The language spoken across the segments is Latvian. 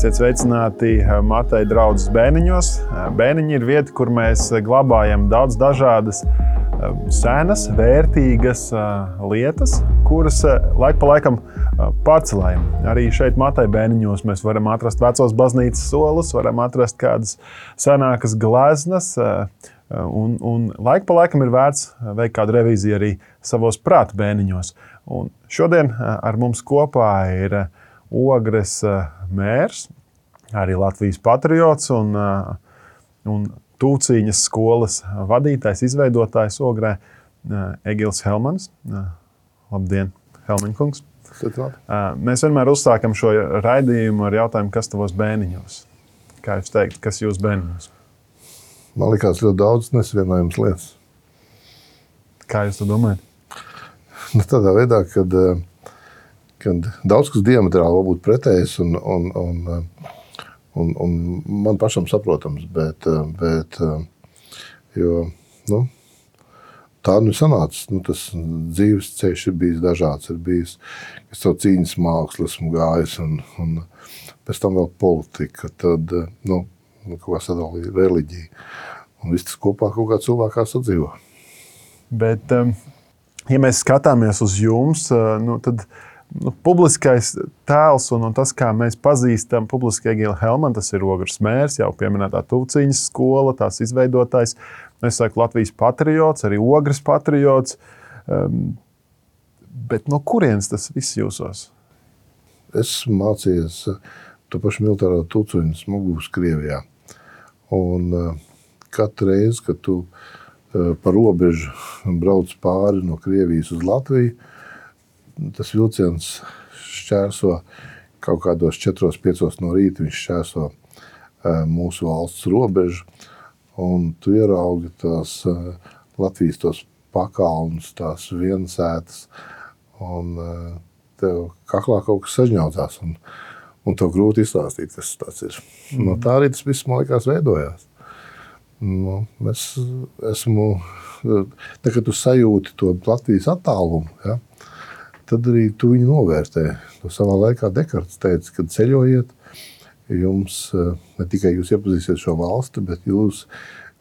Esiet sveicināti Mateja draugas bērniņos. Bērniņi ir vieta, kur mēs glabājam daudz dažādas senas, vērtīgas lietas, kuras laik pa laikam pārcelējam. Arī šeit, Mateja bērniņos, mēs varam atrast vecos baznīcas solus, varam atrast kādas senākas gleznas. Un, un laika pa laikam ir vērts veikt kādu revīziju arī savos prāta bērniņos. Un šodien ar mums kopā ir Ogres mērs, arī Latvijas patriots un, un Tūciņas skolas vadītājs, izveidotājs Ogrē Egils Helmans. Labdien, Helmiņkungs! Mēs vienmēr uzsākam šo raidījumu ar jautājumu, kas tavos bērniņos? Kā jūs teikt, kas jūs bērniņos? Man liekas, ļoti daudz nesavienojams lietas. Kā jūs to domājat? Nu, tādā veidā, kad uh, kad daudz kas diametrāli var būt pretējs un, un, un, un, un man pašam saprotams, bet, bet jo, nu, tā nu sanāca. Nu, tas dzīves ceļš ir bijis dažāds. Ir bijis, to cīņas mākslu esmu gājis, un, un pēc tam vēl politika, tad nu, kaut kā sadalīja reliģija. Un viss tas kopā kaut kā cilvēkā sadzīvo. Bet, ja mēs skatāmies uz jums, nu, tad nu, publiskais tēls un, un tas, kā mēs pazīstam publiski Egilu Helmanu, tas ir Ogres mērs, jau pieminētā Tūciņas skola, tās izveidotājs. Es saku Latvijas patriots, arī Ogres patriots. Um, bet no kurienes tas viss jūsos? Es mācījos to pašu militāro Tūciņu smagūs Krievijā. Un uh, katru reizi, kad tu uh, pa robežu brauc pāri no Krievijas uz Latviju, tas vilciens šķērso kaut kādos 4-5 no rīta. Viņš šķērso mūsu valsts robežu, un tu ieraugi tās Latvijas tos pakalnus, tās viensētas, un tev kaklā kaut kas sažņaudzās. Un, un tev grūti izstāstīt, kas tas ir. Mm. No tā arī tas viss, man liekas, veidojās. Nu, es esmu, tā, kad tu sajūti to Latvijas attālumu, ja, tad arī tu viņu novērtē. To savā laikā Dekarts teica, kad ceļojiet, jums eh, ne tikai jūs iepazīsiet šo valsti, bet jūs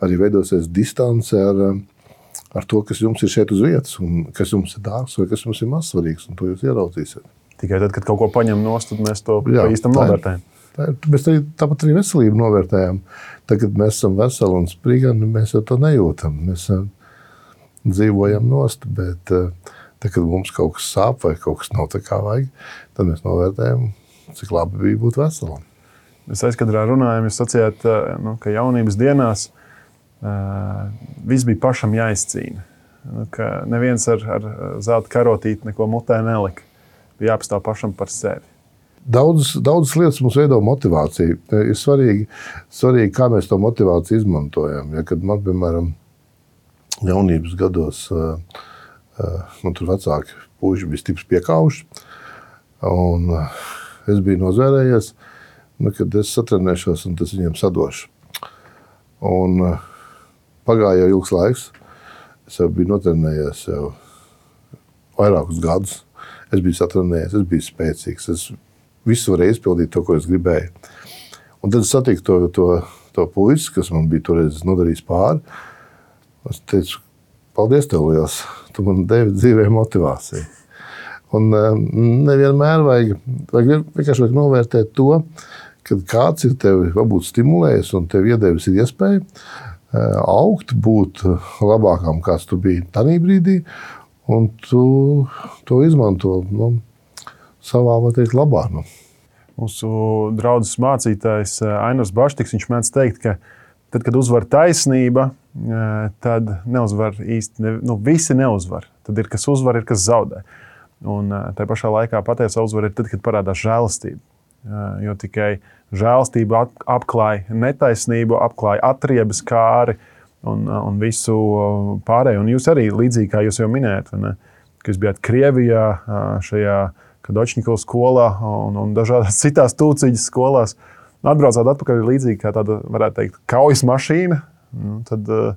arī veidosies distance ar, eh, ar to, kas jums ir šeit uz vietas, un kas jums ir dārgs vai kas jums ir mazsvarīgs, un to jūs ieraudzīsiet. Tikai tad, kad kaut ko paņem nost, tad mēs to īstam novērtējam. Tā ir, mēs arī, tāpat arī veselību novērtējam. Tad, kad mēs esam veseli un sprigani, mēs jau to nejūtam. Mēs uh, dzīvojam nost, bet uh, Tad, kad mums kaut kas sāp vai kaut kas nav tā kā vajag, tad mēs novērtējam, cik labi bija būt veselam. Mēs aizkadrā runājam, jūs sacījāt, nu, ka jaunības dienās uh, viss bija pašam jāizcīna. Nu, neviens ar, ar zelta karotīti neko mutē nelika. Bija jāpastāv pašam par sevi. Daudzas, daudzas lietas mums veido motivāciju. Ir svarīgi, svarīgi, kā mēs to motivāciju izmantojam. Ja, kad man, piemēram, jaunības gados uh, Eh, man tur vecāki puiši bija stipri piekāpuši. Un eh, es biju nozvērējies, nu, kad es satrenēšos un tas viņiem sadošu. Un eh, pagāja jau ilgs laiks. Es jau biju notrenējies jau vairākus gadus. Es biju satrenējies, es biju spēcīgs. Es visu varēju izpildīt to, ko es gribēju. Un tad es satiku to, to, to puisi, kas man bija toreiz nodarījis pāri. Es teicu, paldies tev liels! Tu man devi dzīvē motivāciju. Un eh, nevienmēr vajag, vajag vienkārši vajag novērtēt to, kad kāds ir tevi varbūt stimulējis un tev iedevis iespēju eh, augt, būt labākam, kāds tu biji tajā brīdī, un tu to izmanto nu, savā teikt, labā. Nu. Mūsu draugs mācītājs eh, Ainars Baštiks mēdz teikt, ka tad, kad uzvar taisnība, tad neuzvar īsti. Ne, nu, visi neuzvar. Tad ir kas uzvar, ir kas zaudē. Un tā pašā laikā patiesā uzvara ir tad, kad parādās žēlastība. Jo tikai žēlastība apklāja netaisnību, apklāja atriebas kāri un, un visu pārējo. Un jūs arī līdzīgi kā jūs jau minējāt, ka jūs bijāt Krievijā, šajā Kadočnikovas skolā un, un dažādās citās tūciņas skolās. Atbraucāt atpakaļ līdzīgi kā tāda, varētu teikt, kaujas mašīna, nu, tad eh,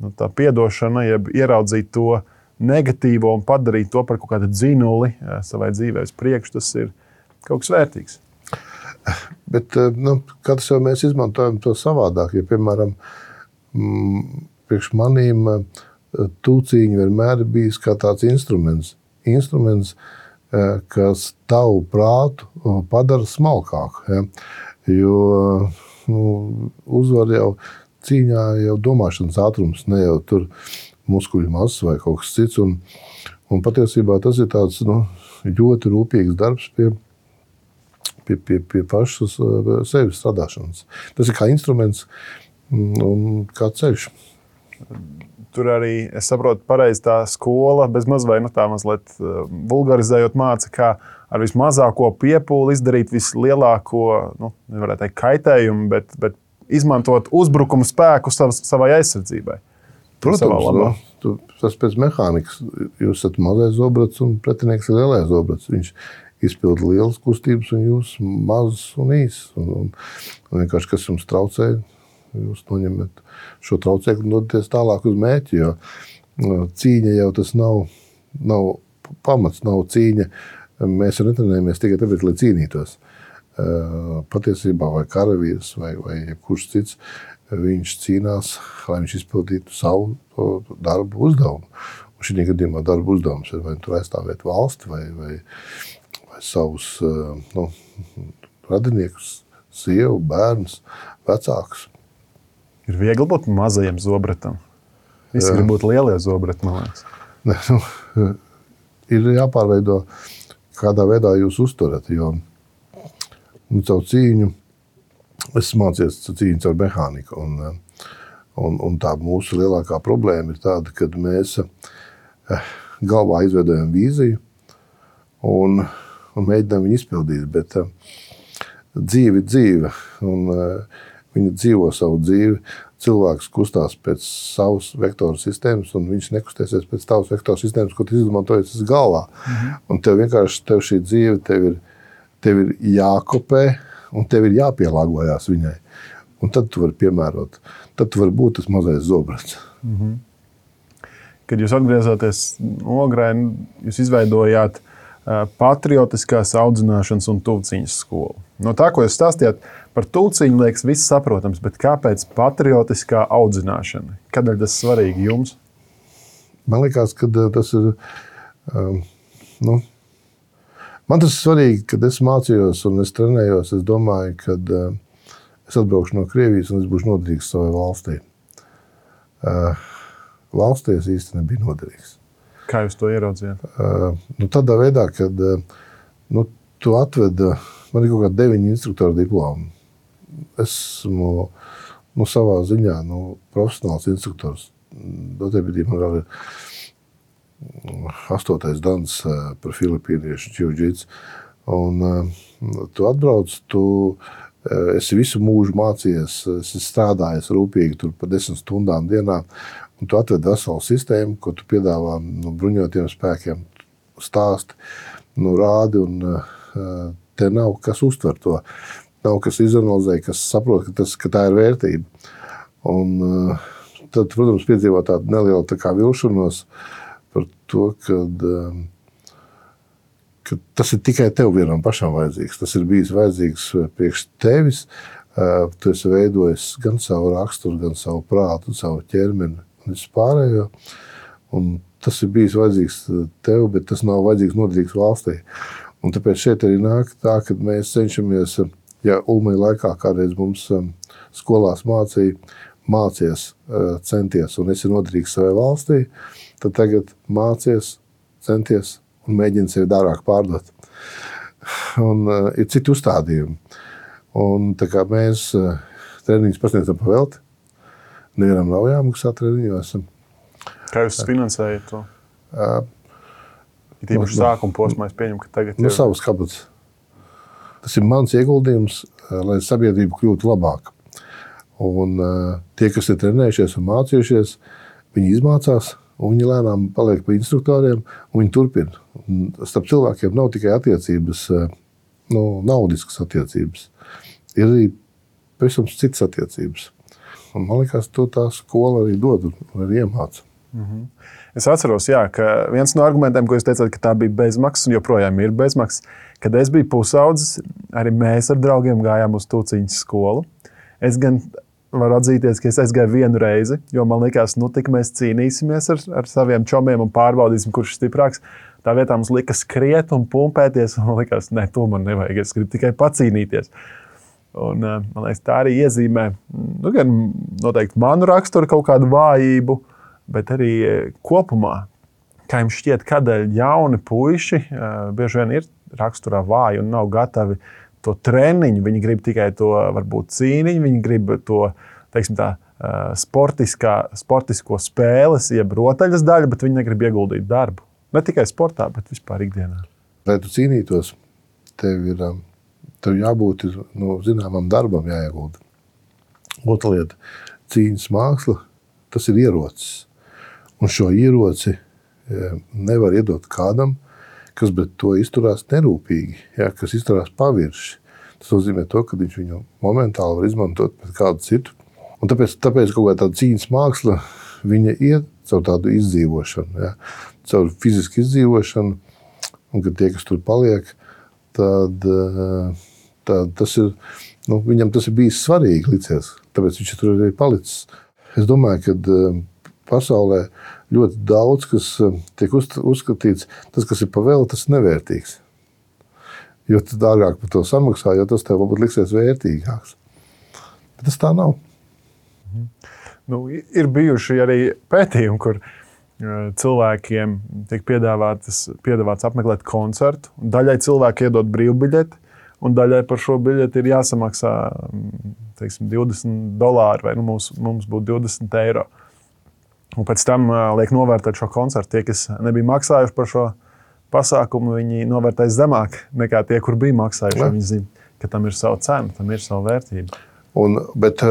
nu, tā atdošana, jeb ieraudzīt to negatīvo un padarīt to par kaut kādu dzinuli eh, savai dzīvē uz priekšu, tas ir kaut kas vērtīgs. Bet nu, katrs jau mēs izmantojam to savādāk. Ja, piemēram, mm, priekš manīm tūciņi vienmēr ir bijis kā tāds instruments. Instruments, kas tavu prātu padara smalkāku. Ja? Jo nu, uzvar jau cīņā jau domāšanas ātrums, ne jau tur muskuļu masa vai kaut kas cits. Un, un patiesībā tas ir tāds nu, ļoti rūpīgs darbs pie, pie, pie, pie pašas eh, sevis strādāšanas. Tas ir kā instruments mm, un kā ceļš. Tur arī, es saprotu, pareizi tā skola, bez maz vai nu tā mazliet eh, vulgarizējot, māca, kā ar vismazāko piepūli izdarīt vislielāko, nu, nevarētu teikt, kaitējumu, bet, bet izmantot uzbrukuma spēku sav, savai aizsardzībai. Protams, no, tu, tas pēc mehānikas. Jūs esat mazais zobrats un pretinieks ir lielais zobrats. Viņš izpilda lielas kustības, un jūs mazs un īss. Un, un, un vienkārši kas jums traucē, jūs noņemat šo traucēkli un dodaties tālāk uz mērķi. Jo cīņa jau tas nav, nav pamats, nav cīņa. Mēs netrenējamies tikai tāpēc, lai cīnītos. Patiesībā, vai karavīrs, vai, vai kurš cits, viņš cīnās, lai viņš izpildītu savu darbu uzdevumu. Un šī gadījumā darba uzdevums ir vai nu aizstāvēt valsti vai, vai, vai savus nu, radiniekus, sievu, bērnus, vecākus. Ir viegli būt mazajam zobratam. Visi grib būt lielie zobrati, man liekas. Ne, nu, ir jāpārveido, kādā veidā jūs uzturat. Jo nu, caur cīņu es mācījos cīņu ar mehāniku. Un, eh, un, un tā mūsu lielākā problēma ir tāda, ka mēs eh, galvā izveidojam vīziju un, un mēģinām viņu izpildīt. Bet eh, dzīve ir dzīve, un viņa dzīvo savu dzīvi. Cilvēks kustās pēc savas vektora sistēmas, un viņš nekustēsies pēc tavas vektora sistēmas, ko tu izmantojies galvā. Mhm. Un tev vienkārši tev šī dzīve tev ir, tev ir jākopē un tev ir jāpielāgojas viņai. Un tad tu vari piemērot, tad tu vari būt tas mazais zobrats. Mm -hmm. Kad jūs atgriezāties Ogrē, jūs izveidojāt patriotiskās audzināšanas un tuvciņas skolu. No tā, ko jūs stāstījāt par tuvciņu, liekas, viss saprotams, bet kāpēc patriotiskā audzināšana? Kādēļ tas svarīgi jums? Man liekas, ka tas ir. Um, nu, Man tas ir svarīgi, kad es mācījos un es trenējos. Es domāju, ka uh, es atbraukšu no Krievijas un es būšu noderīgs savai valstī. Uh, valstī es īstenībā nebiju noderīgs. Kā jūs to ieraudzījāt? Uh, nu, tādā veidā, kad uh, nu, tu atvedi, man ir kaut kādi deviņi instruktori diplomi. Esmu nu, savā ziņā nu, profesionāls instruktors. Dotajā brīdī man vēl ir astotais dans eh, par filipīniešu čiūģīts. Un uh, tu atbrauc, tu uh, esi visu mūžu mācījies, esi strādājis rūpīgi tur pa desmit stundām dienā, un tu atved veselu sistēmu, ko tu piedāvā nu, bruņotiem spēkiem, stāsti, nu, rādi, un te nav kas uztver to. Nav kas izanalizē, kas saprot, ka, tas, ka tā ir vērtība. Un, tad, protams, piedzīvo tādu nelielu tā vilšanos, uh, par to, ka, um, ka tas ir tikai tev vienam pašam vajadzīgs. Tas ir bijis vajadzīgs uh, priekš tevis. Uh, tu esi veidojis gan savu raksturu, gan savu prātu, savu ķermeni un vispārējo. Un tas ir bijis vajadzīgs uh, tev, bet tas nav vajadzīgs noderīgs valstī. Un tāpēc šeit arī nāk tā, ka mēs cenšamies, ja Ulmai laikā kādreiz mums um, skolās mācīja, mācies, centies un esi noderīgs savai valstī, tad tagad mācies, centies un mēģini sevi dārāk pārdot. Un, uh, ir citi uzstādījumi. Un, mēs uh, treniņus pasniedzam pa velti. Nevienam nav jāmaksā treniņos. Kā jūs finansējat to? Uh, Ir īpaši no, sākuma posmā, es pieņemu, ka tagad ir. No savas kabatas. Tas ir mans ieguldījums, lai sabiedrība kļūtu labāka. Un uh, tie, kas ir trenējušies un mācījušies, viņi izmācās, viņi lēnām paliek pie instruktoriem, un viņi turpina. Un starp cilvēkiem nav tikai attiecības, eh, nu, naudiskas attiecības, ir arī pavisam citas attiecības. Un man liekas, to tā skola arī dod un arī iemāca. Mm -hmm. Es atceros, jā, ka viens no argumentiem, ko jūs teicāt, ka tā bija bezmaksas un joprojām ir bezmaksas, kad es biju pusaudzis, arī mēs ar draugiem gājām uz Tūciņas skolu. Es gan varu atzīties, ka es aizgāju vienu reizi, jo man liekas, nu, tik mēs cīnīsimies ar, ar saviem čomiem un pārbaudīsim, kurš ir stiprāks. Tā vietā mums lika skriet un pumpēties. Man liekas, ne, to man nevajag. Es gribu tikai pacīnīties. Un, eh, man liekas, tā arī iezīmē nu, gan noteikti manu raksturu kaut kādu vājību, bet arī eh, kopumā. Kā jums šķiet, kādēļ jauni puiši uh, bieži vien ir raksturā vāji un nav gatavi to treniņu? Viņi grib tikai to varbūt cīniņu, viņi grib to teiksim, tā, sportisko spēles, jeb rotaļas daļu, bet viņi negrib ieguldīt darbu. Ne tikai sportā, bet vispār ikdienā. Lai tu cīnītos, tev ir, tev jābūt nu, zināmam darbam, jāiegulda. Otra lieta - cīņas māksla. Tas ir ierocis. Un šo ieroci nevar iedot kādam, kas pret to izturās nerūpīgi, ja, kas izturās pavirši. Tas nozīmē, to, ka viņš viņu momentāli var izmantot pret kādu citu. Un tāpēc, tāpēc kaut kāda cīņas māksla iet caur tādu izdzīvošanu. Ja caur fizisku izdzīvošanu, un kad tie, kas tur paliek, tad, eh, tad tas ir, nu, viņam tas ir bijis svarīgi licies, tāpēc viņš tur arī palicis. Es domāju, ka eh, pasaulē ļoti daudz kas eh, tiek uzskatīts, tas, kas ir pavēlēts, tas ir nevērtīgs. Jo dārgāk par to samaksā, jo tas tev varbūt liksies vērtīgāks. Bet tas tā nav. Nu, ir bijuši arī pētījumi, kur uh, cilvēkiem tiek piedāvāts, apmeklēt koncertu. Daļai cilvēki iedod brīvbiļeti, un daļai par šo biļeti ir jāsamaksā teiksim, 20 dolāri, vai nu, mums, mums būtu 20 eiro. Un pēc tam liek novērtēt šo koncertu. Tie, kas nebija maksājuši par šo pasākumu, viņi novērtēs zemāk nekā tie, kur bija maksājuši. Viņi zina, ka tam ir sava cena, tam ir sava vērtība. Un, bet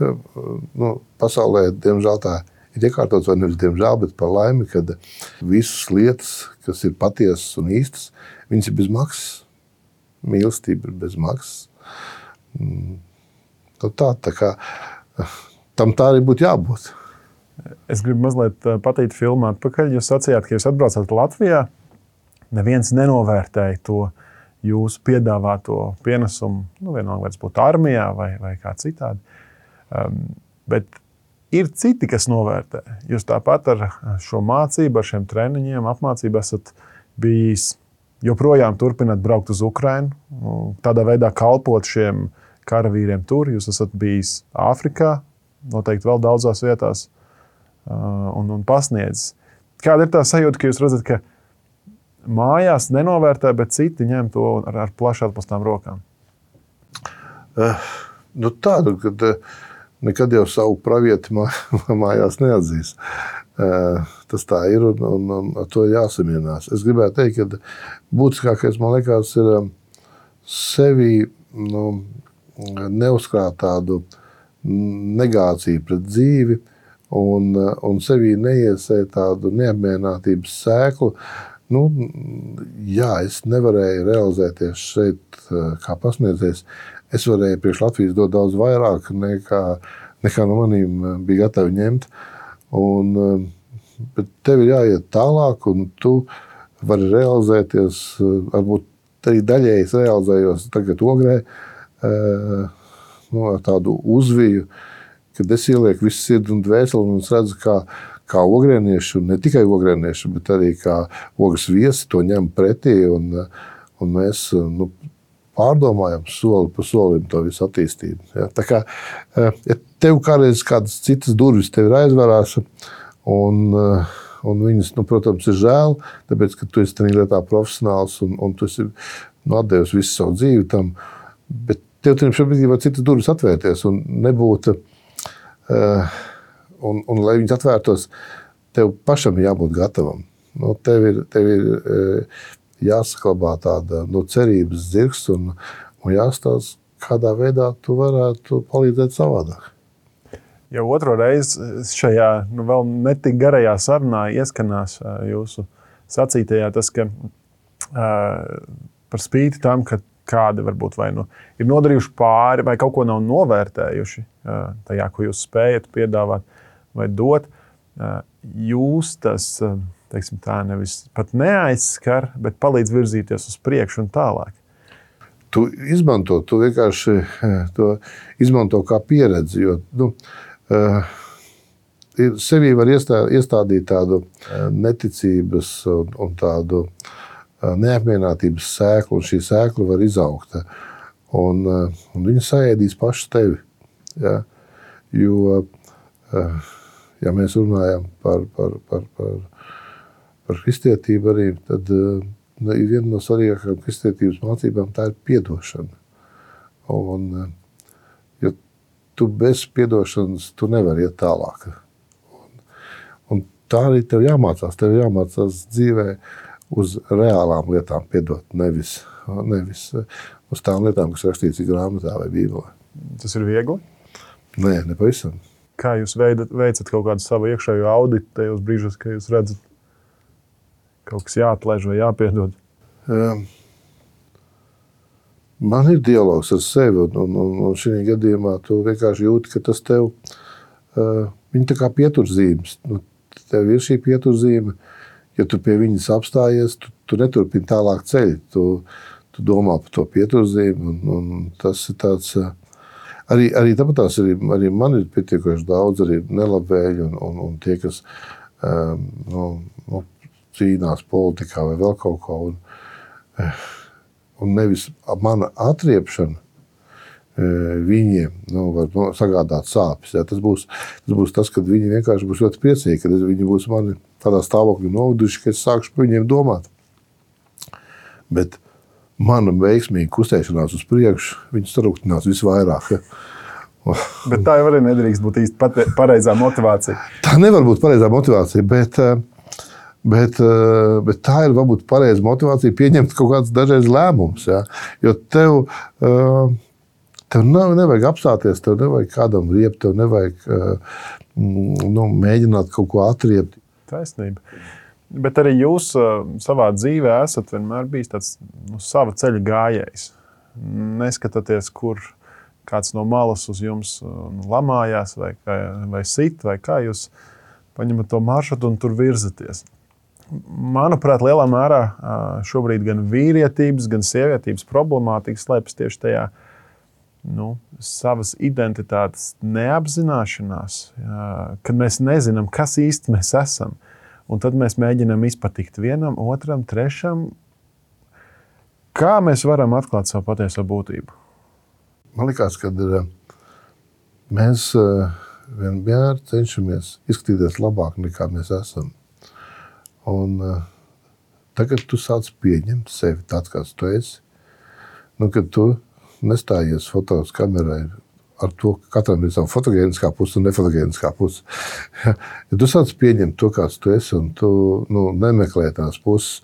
nu, pasaulē, diemžēl, tā ir ir iekārtots, vai nevis diemžēl, bet par laimi, ka visas lietas, kas ir patiesas un īstas, viņas ir bez maksas. Mīlestība ir bez maksas. Mm. Nu tā, tā kā, tam tā arī būtu jābūt. Es gribu mazliet eh, pateikt, filmā atpakaļ. Jūs sacījāt, ka jūs atbraucat Latvijā. Neviens nenovērtēja to jūsu piedāvāto pienesumu. Nu, vienalga, vai tas būtu armijā vai, vai kā citādi. Um, bet Ir citi, kas novērtē. Jūs tāpat ar šo mācību, ar šiem treniņiem, apmācību esat bijis joprojām turpināt braukt uz Ukrajinu, tādā veidā kalpot šiem karavīriem tur. Jūs esat bijis Āfrikā, noteikti vēl daudzās vietās un, un pasniedzis. Kāda ir tā sajūta, ka jūs redzat, ka mājās nenovērtē, bet citi ņem to ar, ar plaši atpastām rokām? Uh, nu tādu, kad, uh, nekad jau savu pravieti mājās neatzīs. Tas tā ir un, un, un ar to jāsamierinās. Es gribētu teikt, ka būtiskākais man liekas ir sevi nu, neuzkrāt tādu negāciju pret dzīvi un, un sevī neiesēt tādu neapmierinātības sēklu. Nu, jā, es nevarēju realizēties šeit kā pasniedzējs es varēju priekš Latvijas dot daudz vairāk nekā, nekā no maniem eh, bija gatavi ņemt. Un, eh, bet tev ir jāiet tālāk, un tu vari realizēties. Eh, varbūt arī daļēji es realizējos tagad ogrē ar tādu uzviju, kad es ielieku visu sirdi un dvēseli un redzu, kā, kā ogrēnieši, un ne tikai ogrēnieši, bet arī kā ogles viesi to ņem pretī. Un, un mēs nu, pārdomājam soli pa solim to visu attīstību. Ja? Tā kā ja tev kādreiz kādas citas durvis tev ir aizverās, un, un viņas, nu, protams, ir žēl, tāpēc, ka tu esi tajā lietā profesionāls un, un tu esi nu, devis visu savu dzīvi tam, bet tev tam šobrīd var citas durvis atvērties un nebūt, un, un lai viņas atvērtos, tev pašam jābūt gatavam. Nu, tev ir, tev ir uh, jāsaglabā tāda nu, cerības zirgs un, un jāstāsta, kādā veidā tu varētu palīdzēt savādāk. Jau otro reizi šajā nu, vēl netik garajā sarunā ieskanās jūsu sacītajā tas, ka uh, par spīti tam, ka kādi varbūt vai nu ir nodarījuši pāri, vai kaut ko nav novērtējuši uh, tajā, ko jūs spējat piedāvāt vai dot, uh, jūs tas teiksim, nevis pat neaizskar, bet palīdz virzīties uz priekšu un tālāk. Tu izmanto, tu vienkārši to izmanto kā pieredzi. Jo, nu, uh, Sevī var iestādīt tādu neticības un, un tādu neapmierinātības sēklu, un šī sēkla var izaugt. Un, un viņa saēdīs pašu tevi. Ja? Jo, ja mēs runājam par, par, par, par, par kristietību, arī, tad viena no svarīgākajām kristietības mācībām tā ir atdošana. Un, ja tu bez atdošanas tu nevari iet tālāk tā arī tev jāmācās. Tev jāmācās dzīvē uz reālām lietām, piedot, nevis, nevis uz tām lietām, kas rakstīts grāmatā vai bībelē. Tas ir viegli? Nē, nepavisam. Kā jūs veidat, veicat kaut kādu savu iekšējo auditu tajos brīžos, kad jūs redzat, kaut kas jāatlaiž vai jāpiedod? Um, man ir dialogs ar sevi, un, un, un, un šī gadījumā tu vienkārši jūti, ka tas tev uh, ir kā pieturzīmes. Nu, tev ir šī pieturzīme, ja tu pie viņas apstājies, tu, tu neturpini tālāk ceļu. Tu, tu domā par to pieturzību, un, un tas ir tāds. Arī, arī tāpat arī, arī man ir pietiekoši daudz nelabvēlīgi, un, un, un tie, kas um, nu, nu, cīnās politikā vai vēl kaut ko. Un, un nevis mana atriepšana viņiem nu, var nu, sagādāt sāpes. Ja. Tas, būs, tas būs tas, kad viņi vienkārši būs ļoti priecīgi, kad viņi būs mani tādā stāvoklī novaduši, ka es sākšu par viņiem domāt. Bet mana veiksmīga kustēšanās uz priekšu, viņus sarūktinās visvairāk. Bet tā jau arī nedrīkst būt īsti pareizā motivācija. Tā nevar būt pareizā motivācija, bet, bet, bet tā ir varbūt pareiza motivācija pieņemt kaut kādus dažreiz lēmumus. Ja. Jo tev, uh, Tev nav, nevajag apstāties, tev nevajag kādam riept, tev nevajag uh, nu, mēģināt kaut ko atriept. Taisnība. Bet arī jūs uh, savā dzīvē esat vienmēr bijis tāds nu, sava ceļa gājējs. Neskatoties, kur kāds no malas uz jums uh, lamājās, vai, vai sit, vai kā jūs paņemat to maršrutu un tur virzaties. Manuprāt, lielā mērā šobrīd gan vīrietības, gan sievietības problemātika slēpjas tieši tajā, uh, nu, savas identitātes neapzināšanās, jā, kad mēs nezinām, kas īsti mēs esam. Un tad mēs mēģinām izpatikt vienam, otram, trešam. Kā mēs varam atklāt savu patieso būtību? Man liekas, ka eh, mēs eh, vienmēr cenšamies izskatīties labāk nekā mēs esam. Un eh, tagad tu sāc pieņemt sevi tāds, kāds tu esi. Nu, kad tu nestājies fotos kamerai ar to, ka katram ir sava fotogēniskā puse un nefotogēniskā puse. ja tu sāc pieņemt to, kāds tu esi, un tu nu, nemeklē tās puses,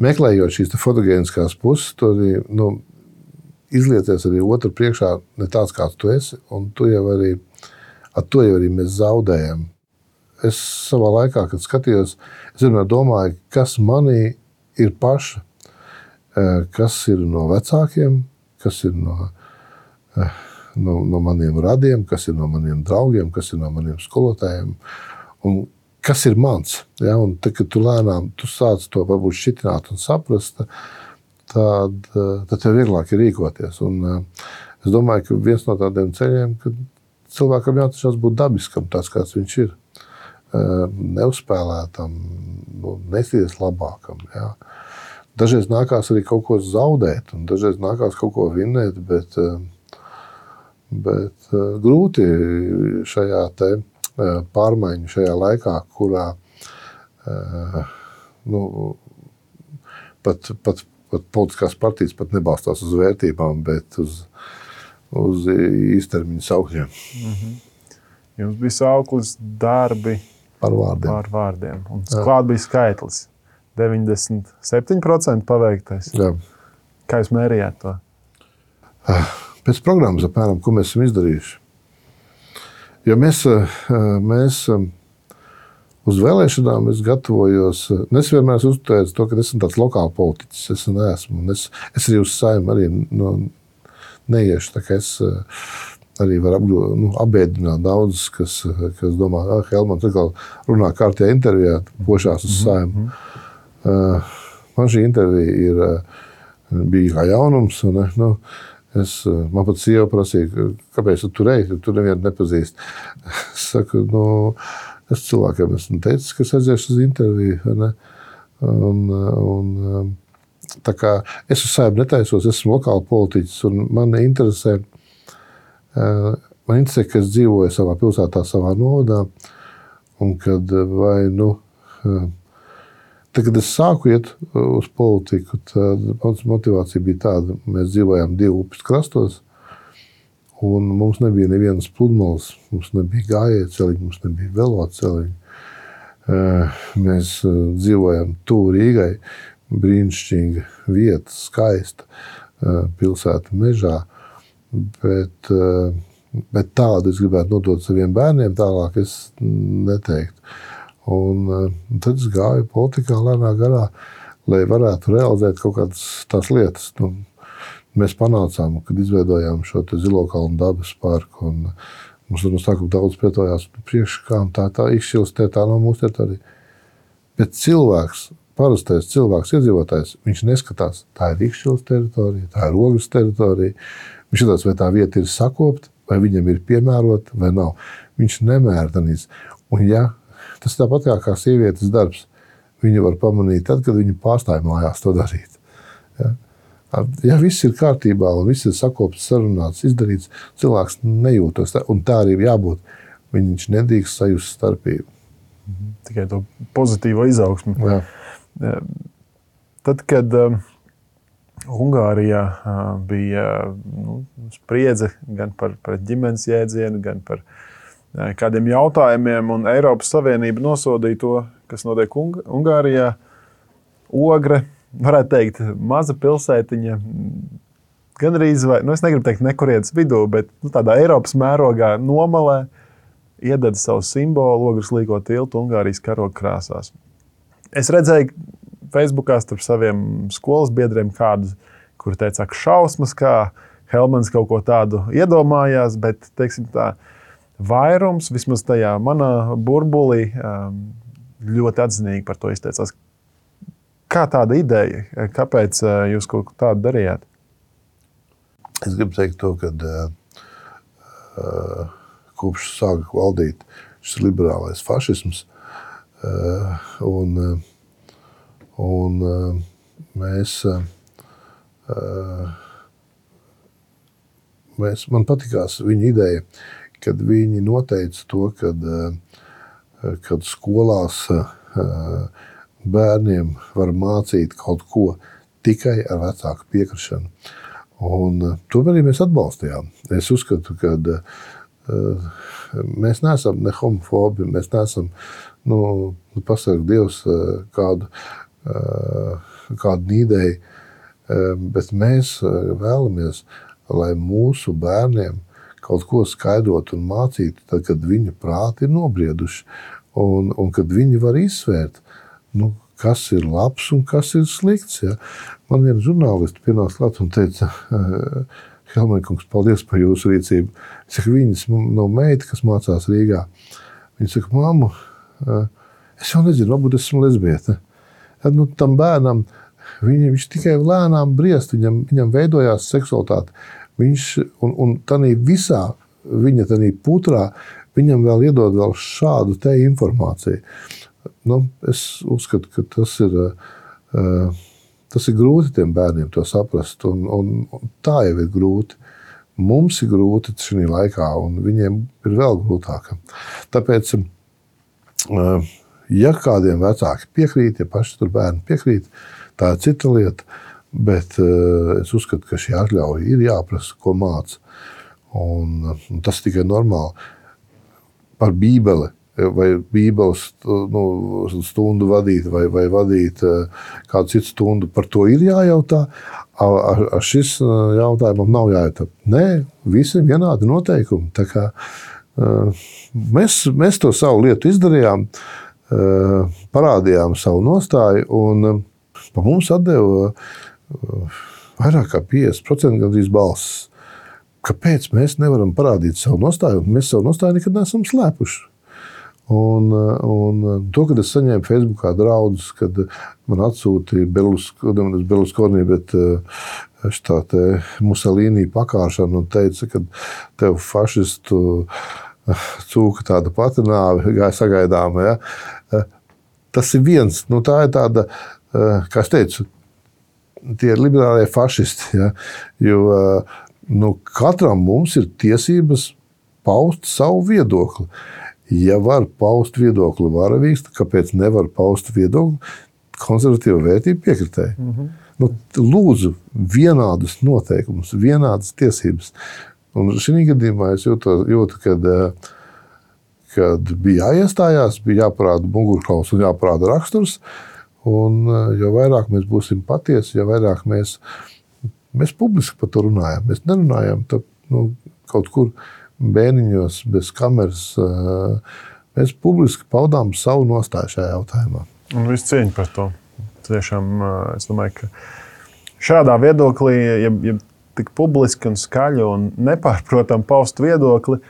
meklējot šīs fotogēniskās puses, tu arī nu, izlieties arī otru priekšā ne tāds, kāds tu esi, tu jau arī, ar to jau arī mēs zaudējam. Es savā laikā, kad skatījos, es vienmēr domāju, kas manī ir paša, eh, kas ir no vecākiem, kas ir no, eh, no, no maniem radiem, kas ir no maniem draugiem, kas ir no maniem skolotājiem. Un kas ir mans? Ja? Un tad, kad tu lēnām tu sāc to varbūt šitināt un saprast, tad, eh, tad tev vieglāk ir rīkoties. Un, eh, es domāju, ka viens no tādiem ceļiem, kad cilvēkam jāatcerās būt dabiskam, tāds kāds viņš ir. Neuzspēlētam, nu, nesties labākam. Ja? Dažreiz nākās arī kaut ko zaudēt, un dažreiz nākās kaut ko vinnēt, bet, eh, bet eh, grūti šajā eh, pārmaiņu, šajā laikā, kurā nu, pat, pat, pat politiskās partijas pat nebalstās uz vērtībām, bet uz, uz īstermiņa saukļiem. Mm -hmm. Jums bija sauklis darbi par vārdiem. Par vārdiem. Un klāt bija skaitlis. 97% paveiktais. Jā. Kā jūs mērījāt to? Ah, pēc programmas, apmēram, ko mēs esam izdarījuši. Jo mēs, eh, mēs eh, uz vēlēšanām es gatavojos. Eh, es vienmēr esmu uztvērts to, ka esmu tāds lokāls politiķis. Es neesmu. Es, es arī uz saimnu arī no, neiešu. Es arī var apgro, nu, apbēdināt daudzus, kas, kas domā, ah, Helmans atkal runā kārtējā intervijā, pošās uz saimnu. Mm -hmm. Uh, man šī intervija ir, uh, bija kā jaunums. Un, nu, es, man pat sieva prasīja, kāpēc tu tur ej, tu nevienu nepazīsti. es saku, nu, es cilvēkiem esmu teicis, ka es aiziešu uz interviju. Ne? Un, un, tā kā es uz saimnu netaisos, esmu lokāla politiķis un man interesē Man interesē, ka es dzīvoju savā pilsētā, savā novadā, un kad vai nu. Tad, kad es sāku iet uz politiku, tad mans motivācija bija tāda, ka mēs dzīvojām divu upes krastos, un mums nebija nevienas pludmales, mums nebija gājēji mums nebija veloceliņi. Mēs dzīvojam tuvu Rīgai, brīnišķīga vieta, skaista pilsēta mežā. Bet, bet tādu es gribētu nodot saviem bērniem, tālāk es neteiktu. Un eh, tad es gāju politikā lēnā garā, lai varētu realizēt kaut kādas tās lietas. Nu, mēs panācām, kad izveidojām šo zilo kalnu dabas parku. Mums tur no sākuma daudz pietojās priekškām, tā tā izšķilstē, tā nav mūsu teritorija. Bet cilvēks, parastais cilvēks, iedzīvotājs, viņš neskatās, tā ir Rīgas teritorija, tā ir Rogas teritorija. Viņš skatās, vai tā vieta ir sakopta, vai viņam ir piemērota vai nav. Viņš nemēra tanīs. Un ja tas tāpat kā, kā sievietes darbs, viņu var pamanīt tad, kad viņa pārstāja mājās to darīt. Ja? Ja viss ir kārtībā un viss ir sakopts, sarunāts, izdarīts, cilvēks nejūtas, un tā arī ir jābūt. Viņš nedrīkst sajust starpību. Mhm. Tikai to pozitīvo izaugsmu. Jā. Tad, kad uh, Ungārijā bija nu, spriedze gan par, par ģimenes jēdzienu, gan par kādiem jautājumiem. Un Eiropas Savienība nosodīja to, kas notiek Ung Ungārijā. Ogre, varētu teikt, maza pilsētiņa. Gan arī, nu, es negribu teikt, nekurienes vidū, bet nu, tādā Eiropas mērogā nomalē iedod savu simbolu, ogres līko tiltu Ungārijas karoga krāsās. Es redzēju, Facebookā starp saviem skolas biedriem kādu, kur teica, ka šausmas, kā Helmans kaut ko tādu iedomājās, bet teiksim, tā, vairums, vismaz tajā manā burbulī, um, ļoti atzinīgi par to izteicās. Kā tāda ideja? Kāpēc uh, jūs kaut ko tādu darījāt? Es gribu teikt, to, ka uh, uh, kopš sāka valdīt šis liberālais fašisms, uh, un, uh, Un, uh, mēs, uh, mēs, man patīkās viņa ideja, kad viņi noteica to, kad, uh, kad skolās bērniem var mācīt kaut ko tikai ar vecāku piekrišanu. Un, to arī mēs atbalstījām. Es uzskatu, ka uh, mēs neesam ne homofobi, mēs neesam, nu, nu pasakot, Dievs kādu Eh, kādu eh, bet mēs eh, vēlamies, lai mūsu bērniem kaut ko skaidrot un mācīt, tad, kad viņu prāti ir nobrieduši, un, un kad viņi var izsvērt, nu, kas ir labs un kas ir slikts. Ja. Man viena žurnāliste pienāca klāt un teica, Helmēkungs, paldies par jūsu rīcību. Es saku, viņas nav meita, kas mācās Rīgā. Viņa saka, mammu, es jau nezinu, varbūt esmu lesbieta tad nu, tam bērnam viņi, viņš tikai lēnām briest, viņam, viņam veidojās seksualitāte. Viņš, un, un tādā visā viņa tādā putrā viņam vēl iedod vēl šādu te informāciju. Nu, es uzskatu, ka tas ir, uh, tas ir grūti tiem bērniem to saprast, un, un, un tā jau ir grūti. Mums ir grūti šajā laikā, un viņiem ir vēl grūtāk. Tāpēc uh, Ja kādiem vecāki piekrīt, ja paši tur bērni piekrīt, tā ir cita lieta. Bet uh, es uzskatu, ka šī atļauja ir jāprasa, ko māca. Un, un tas tikai normāli. Par Bībeli vai Bībeles nu, stundu vadīt, vai, vai vadīt kādu citu stundu, par to ir jājautā. Ar, ar šis eh, jautājumam nav jājautā. Nē, visiem vienādi noteikumi. Kā, mēs, mēs to savu lietu izdarījām. Eh, parādījām savu nostāju, un eh, pa mums atdeva eh, vairāk kā 50% gandrīz balss. kāpēc mēs nevaram parādīt savu nostāju? Mēs savu nostāju nekad neesam slēpuši. Un, un to, kad es saņēmu Facebookā draudus, kad man atsūtīja Berlusconi, bet tā te Musolīnī pakāpšana un teica, ka tev fašistu cūka tāda pati nāve gāja sagaidāma. Ja? Tas ir viens, nu tā ir tāda, kā es teicu, tie ir liberālie fašisti. Ja? Jo nu, katram mums ir tiesības paust savu viedokli. Ja var paust viedokli varavīgs, tad kāpēc nevar paust viedokli konservatīva vērtība piekritēji? Mm -hmm. nu, lūdzu, vienādas noteikumus, vienādas tiesības. Un šī gadījumā es jūtu, jūtu kad, eh, kad bija jāiestājās, bija jāparāda mugurkauls un jāparāda raksturs. Un, eh, jo vairāk mēs būsim patiesi, jo vairāk mēs, mēs publiski par to runājam. Mēs nerunājam tā, nu, kaut kur bērniņos bez kameras. Mēs publiski paudām savu nostāju šajā jautājumā. Un viss cieņa par to. Tiešām, es domāju, ka šādā viedoklī, ja, ja tik publiski un skaļi un nepārprotami paust viedokli,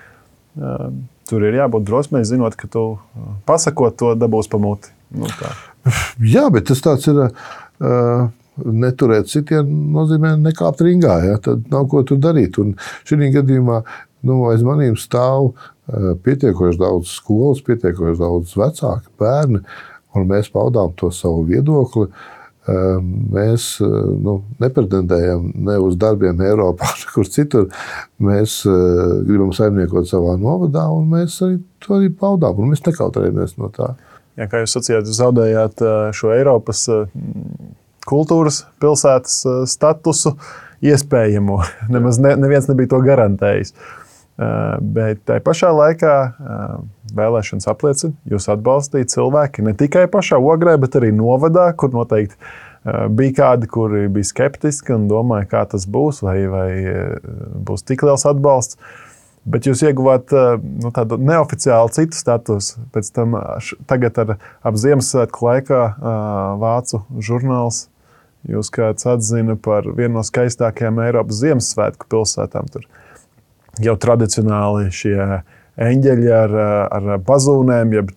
tur ir jābūt drosmei, zinot, ka tu pasakot to dabūs pamuti. Nu, tā. Jā, bet tas tāds ir. Uh, neturēt sitienu nozīmē nekāpt ringā. Ja? Tad nav ko tur darīt. Šī gadījumā nu, aiz maniem stāv eh, pietiekoši daudz skolas, pietiekoši daudz vecāku bērnu, un mēs paudām to savu viedokli. Eh, mēs nu, nepretendējam ne uz darbiem Eiropā, nekur citur. Mēs gribam saimniekot savā novadā, un mēs arī to arī paudām. Mēs nekautrējamies no tā. Jā, kā jūs sacījāt, jūs zaudējāt šo Eiropas kultūras pilsētas statusu iespējamo. Nemaz ne, neviens nebija to garantējis. Eh, bet tajā pašā laikā eh, vēlēšanas apliecina, jūs atbalstījat cilvēki ne tikai pašā ogrē, bet arī novadā, kur noteikti eh, bija kādi, kuri bija skeptiski un domāja, kā tas būs, vai, vai būs tik liels atbalsts. Bet jūs ieguvāt nu, tādu neoficiālu citu statusu. Pēc tam, tagad ar, ap Ziemassvētku laikā vācu žurnāls jūs kāds atzina par vienu no skaistākajām Eiropas Ziemassvētku pilsētām. Tur jau tradicionāli šie eņģeļi ar, ar bazūnēm, jeb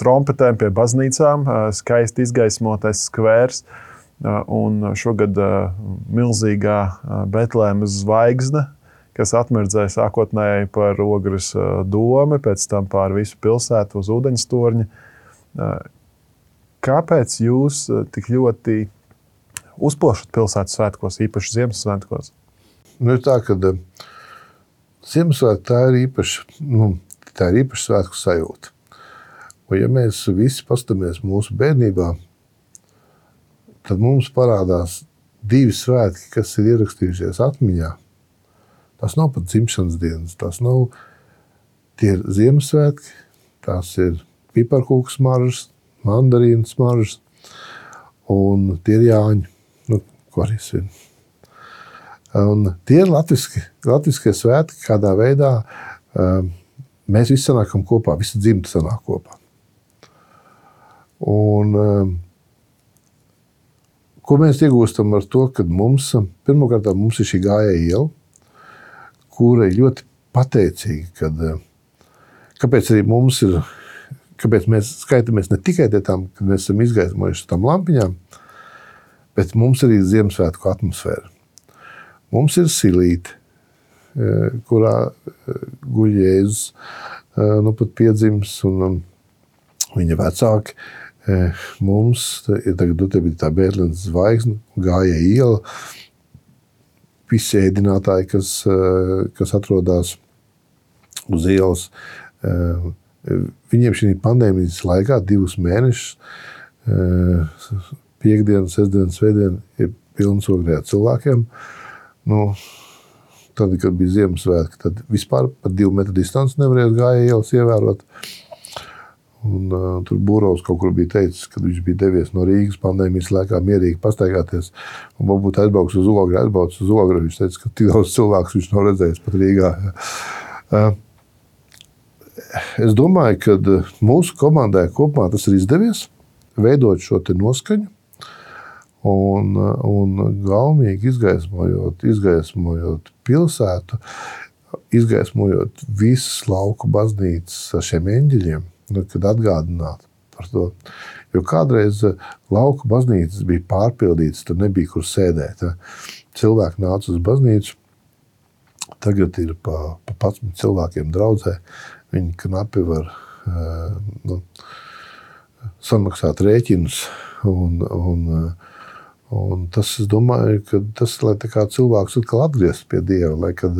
trompetēm pie baznīcām, skaisti izgaismotais skvērs. Un šogad milzīgā Betlēmas zvaigzne, kas atmirdzēja sākotnēji par ogres domu, pēc tam pār visu pilsētu uz ūdeņstorņa. Kāpēc jūs tik ļoti uzpošat pilsētas svētkos, īpaši Ziemassvētkos? Nu, tā, kad, Ziemassvētku tā ir īpaša, nu, tā ir īpaša svētku sajūta. Un, ja mēs visi paskatāmies mūsu bērnībā, tad mums parādās divi svētki, kas ir ierakstījušies atmiņā. Tas nav pat dzimšanas dienas, tas nav tie Ziemassvētki, tās ir piparkūku smaržas, mandarīnu smaržas un tie ir Jāņi, nu, ko arī svin. Un tie ir latviski, latviskie svētki, kādā veidā um, mēs visi sanākam kopā, visa dzimta sanāk kopā. Un, um, ko mēs iegūstam ar to, ka mums pirmkārt mums ir šī gājēja iela, kura ir ļoti pateicīga, kad, uh, kāpēc arī mums ir, kāpēc mēs skaitāmies ne tikai tam, kad mēs esam izgaismojuši tam lampiņām, bet mums arī ir Ziemassvētku atmosfēra. Mums ir silīte, e, kurā e, guļ Jēzus, nu pat piedzimis, un um, viņa vecāki. Mums ir tagad tā Bērlīnas zvaigzne, gāja iela, visi ēdinātāji, kas, kas atrodas uz ielas. Viņiem šī pandēmijas laikā, divus mēnešus, piekdiena, sestdiena, svētdiena, ir pilns ogrē cilvēkiem. Uh, Nu, tad, kad bija Ziemassvētki, tad vispār par divu metru distanci nevarēja gājēji ielas ievērot. Un, uh, tur Būrovs kaut kur bija teicis, ka viņš bija devies no Rīgas pandēmijas laikā mierīgi pastaigāties. Un varbūt aizbrauks uz Ogri, aizbrauks uz Ogri. Viņš teica, ka tik daudz cilvēku viņš nav redzējis pat Rīgā. Uh, es domāju, ka mūsu komandai kopumā tas ir izdevies veidot šo noskaņu un, un gaumīgi izgaismojot, izgaismojot pilsētu, izgaismojot visas lauku baznīcas ar šiem eņģeļiem, kad atgādināt par to. Jo kādreiz lauku baznīcas bija pārpildītas, tur nebija kur sēdēt. Cilvēki nāca uz baznīcu, tagad ir pa, pa 11 cilvēkiem draudzē. Viņi knapi var nu, samaksāt rēķinus. Un, un, un tas, es domāju, ka tas lai cilvēks atkal atgrieztos pie Dieva, lai kad,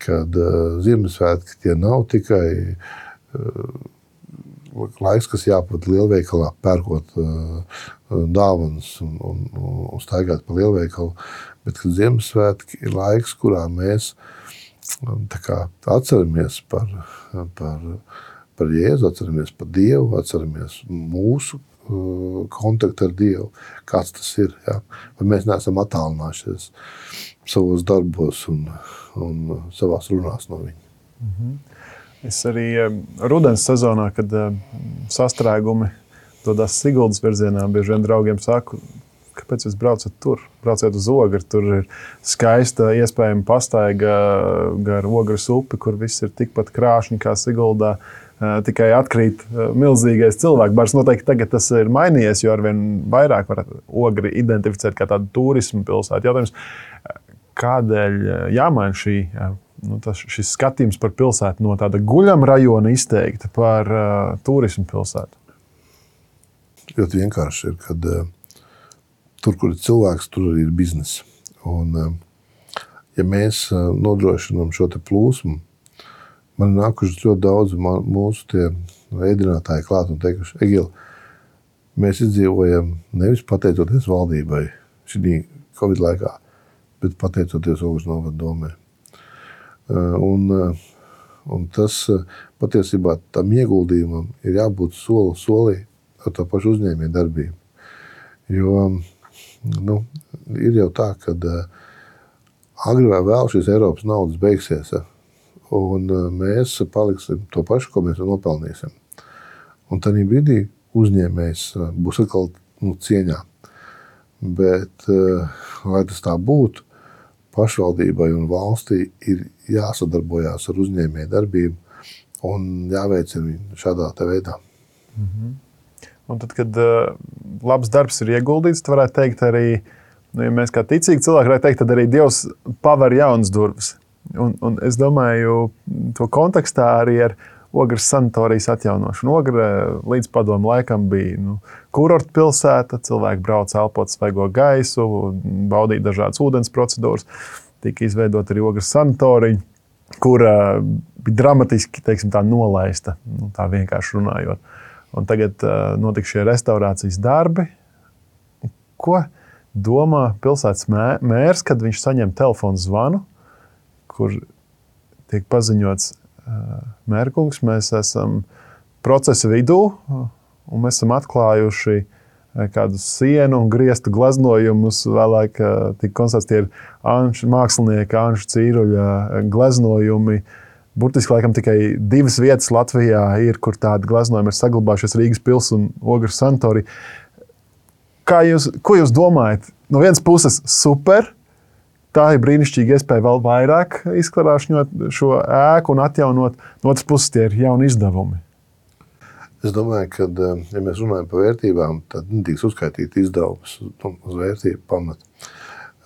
kad Ziemassvētki tie nav tikai laiks, kas jāpavada lielveikalā, pērkot uh, dāvanas un, un, un staigāt pa lielveikalu. Bet Ziemassvētki ir laiks, kurā mēs kā, atceramies par, par, par Jēzu, atceramies par Dievu, atceramies mūsu uh, kontaktu ar Dievu, kāds tas ir. Ja? Vai mēs neesam attālinājušies savos darbos un, un savās runās no viņa. Mm -hmm. Es arī rudens sezonā, kad sastrēgumi dodas Siguldas virzienā, bieži vien draugiem saku, kāpēc jūs braucat tur? Brauciet uz ogri. Tur ir skaista, iespējama pastaiga gar ogres upi, kur viss ir tikpat krāšņi kā Siguldā. Tikai atkrīt milzīgais cilvēku bars. Noteikti tagad tas ir mainījies, jo arvien vairāk var ogri identificēt kā tādu turismu pilsētu. Jautājums, kādēļ jāmaina šī nu, tas, šis skatījums par pilsētu no tāda guļama rajona izteikti par uh, turismu pilsētu? Ļoti vienkārši ir, kad uh, tur, kur ir cilvēks, tur arī ir biznesa. Un, uh, ja mēs uh, nodrošinām šo plūsmu, man ir nākuši ļoti daudz mūsu ēdinātāji klāt un teikuši, Egil, mēs izdzīvojam nevis pateicoties valdībai šī Covid laikā, bet pateicoties Ogles novada domē. Eh, un, eh, un tas eh, patiesībā tam ieguldījumam ir jābūt soli solī ar to pašu uzņēmēju darbību. Jo nu, ir jau tā, ka agri vai vēl šīs Eiropas naudas beigsies, un mēs paliksim to pašu, ko mēs nopelnīsim. Un tad brīdī uzņēmējs būs atkal nu, cieņā. Bet, lai tas tā būtu, pašvaldībai un valstī ir jāsadarbojās ar uzņēmēju darbību un jāveicina viņu šādā veidā. Mm -hmm. Un tad, kad uh, labs darbs ir ieguldīts, tad varētu teikt arī, nu, ja mēs kā ticīgi cilvēki varētu teikt, tad arī Dievs paver jaunas durvis. Un, un es domāju, to kontekstā arī ar Ogres sanatorijas atjaunošanu. Ogre līdz padomu laikam bija nu, kurorta pilsēta, cilvēki brauca elpot svaigo gaisu, baudīja dažādas ūdens procedūras. Tika izveidota arī Ogres sanatorija, kur uh, bija dramatiski teiksim, nolaista, nu, tā vienkārši runājot. Un tagad uh, notiks šie restaurācijas darbi. Ko domā pilsētas mērs, kad viņš saņem telefonu zvanu, kur tiek paziņots, Mērkungs, mēs esam procesa vidū un mēs esam atklājuši kādu sienu un griestu gleznojumus. Vēlāk tika konstatēts, tie ir anšu, mākslinieka Anša Cīruļa gleznojumi. Burtiski laikam tikai divas vietas Latvijā ir, kur tādi gleznojumi ir saglabājušies Rīgas pilsētā un Ogres Santorī. Kā jūs, ko jūs domājat? No vienas puses, super, tā ir brīnišķīga iespēja vēl vairāk izklāšņot šo ēku un atjaunot. No otras puses, tie ir jauni izdevumi. Es domāju, ka, eh, ja mēs runājam par vērtībām, tad netiks uzskaitīti izdevumi uz vērtību pamatu.